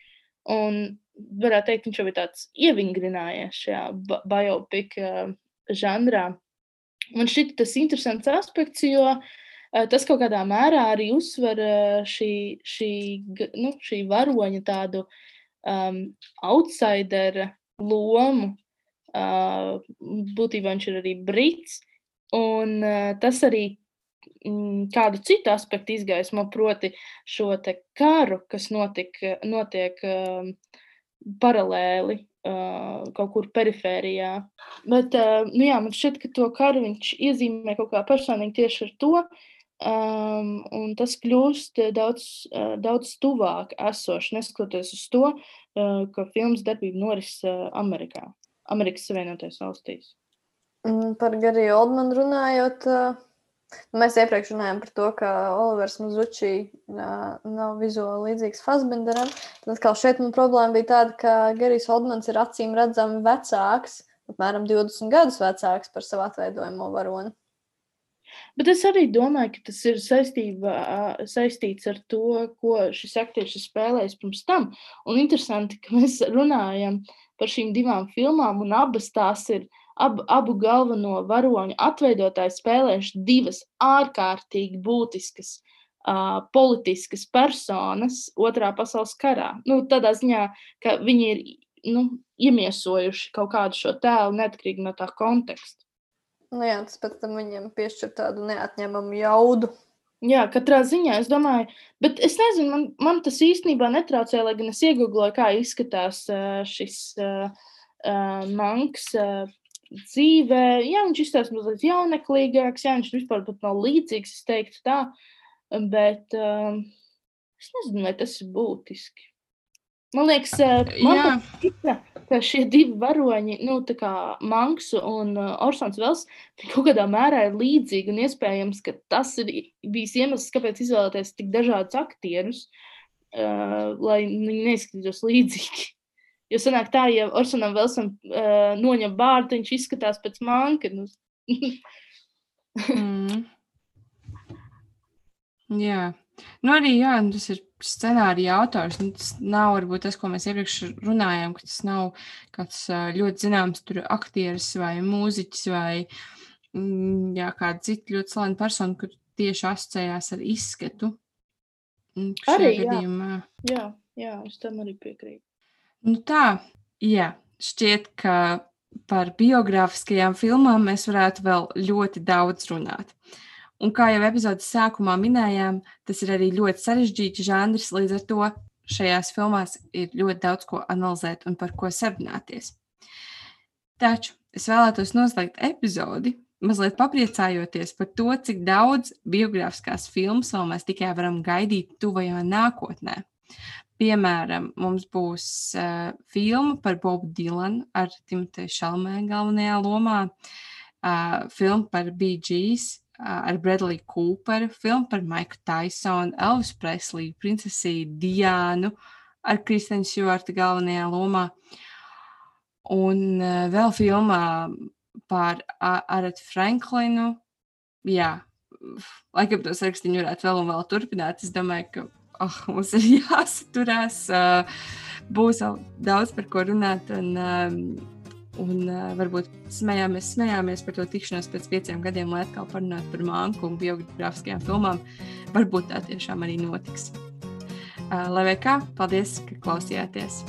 Un varētu teikt, viņš jau ir tāds ievingrinājies šajā biopic uh, žanrā. Man šķiet tas interesants aspekts, jo uh, tas kaut kādā mērā arī uzsver uh, šī, šī, nu, šī varoņa tādu um, outsidera lomu. Uh, būtībā viņš ir arī brits, un uh, tas arī mm, kādu citu aspektu izgaismo, proti šo karu, kas notik, notiek uh, paralēli uh, kaut kur perifērijā. Bet uh, nu jā, man šķiet, ka to karu viņš iezīmē kaut kā personīgi tieši ar to. Um, un tas kļūst daudz, uh, daudz tuvāk esošs, neskatoties uz to, uh, ka filmas darbība norises uh, Amerikā, Amerikas Savienotajās valstīs. Par Gariju Oldmanu runājot, Mēs iepriekš runājām par to, ka Olivers Mazučī nav vizuāli līdzīgs Fasbenderam. Tad atkal šeit man problēma bija tāda, ka Gerijs Oldmans ir acīm redzami vecāks, apmēram 20 gadus vecāks par savu atveidojamo varoni. Bet es arī domāju, ka tas ir saistība, saistīts ar to, ko šis aktieris ir spēlējis pirms tam. Un interesanti, ka mēs runājam par šīm divām filmām, un abas tās ir ab, abu galveno varoņu atveidotāji spēlējuši divas ārkārtīgi būtiskas uh, politiskas personas Otrā pasaules karā. Nu, tādā ziņā, ka viņi ir nu, iemiesojuši kaut kādu šo tēlu neatkarīgi no tā konteksta. Nu jā, tas pēc tam viņiem piešķir tādu neatņemamu jaudu. Jā, katrā ziņā es domāju, bet es nezinu, man, man tas īstenībā netraucēja, lai gan es iegūloju, kā izskatās uh, šis uh, uh, manks uh, dzīvē. Jā, viņš izskatās mazliet jauneklīgāks, jā, viņš vispār pat nav līdzīgs, es teiktu tā, bet uh, es nezinu, vai tas ir būtiski. Man liekas, man tika, ka šie divi varoņi, nu, tā kā Manks un uh, Orsons Vels, kaut kādā mērā ir līdzīgi un iespējams, ka tas ir bijis iemesls, kāpēc izvēlēties tik dažādus aktierus, uh, lai viņi neizskatītos līdzīgi. Jo sanāk tā, ja Orsonam Velsam uh, noņem bārdu, viņš izskatās pēc manka. Nu. mm. Jā. Nu, arī jā, tas ir scenārija autors. Nu, tas nav varbūt tas, ko mēs iepriekš runājām, ka tas nav kāds ļoti zināms aktieris vai mūziķis vai mm, jā, kāda cita ļoti slavena persona, kur tieši asociējās ar izskatu. Arī gadījumā. jā. jā, jā, es tam arī piekrītu. Nu tā, jā, šķiet, ka par biogrāfiskajām filmām mēs varētu vēl ļoti daudz runāt. Uh, Un kā jau epizodes sākumā minējām, tas ir arī ļoti sarežģīts žanrs, līdz ar to šajās filmās ir ļoti daudz ko analizēt un par ko sarunāties. Taču es vēlētos noslēgt epizodi, mazliet papriecājoties par to, cik daudz biogrāfiskās filmas vēl mēs tikai varam gaidīt tuvajā nākotnē. Piemēram, mums būs uh, filma par Bobu Dilanu ar Timoteju Šalmē galvenajā lomā, uh, filma par Gees ar Bradley Cooperu, filmu par Maiku Tysonu, Elvis Presliju, princesi Diānu ar Kristēnu Šuārtu galvenajā lomā. Un vēl filmā par Arētu Franklinu. Jā, laikam to sarakstu varētu vēl un vēl turpināt. Es domāju, ka oh, mums ir jāsaturās. Būs vēl daudz par ko runāt. Un, Un uh, varbūt smējāmies, smējāmies par to tikšanos pēc pieciem gadiem, lai atkal parunātu par mākslu un biogrāfiskajām filmām. Varbūt tā tiešām arī notiks. Uh, lai kā, paldies, ka klausījāties!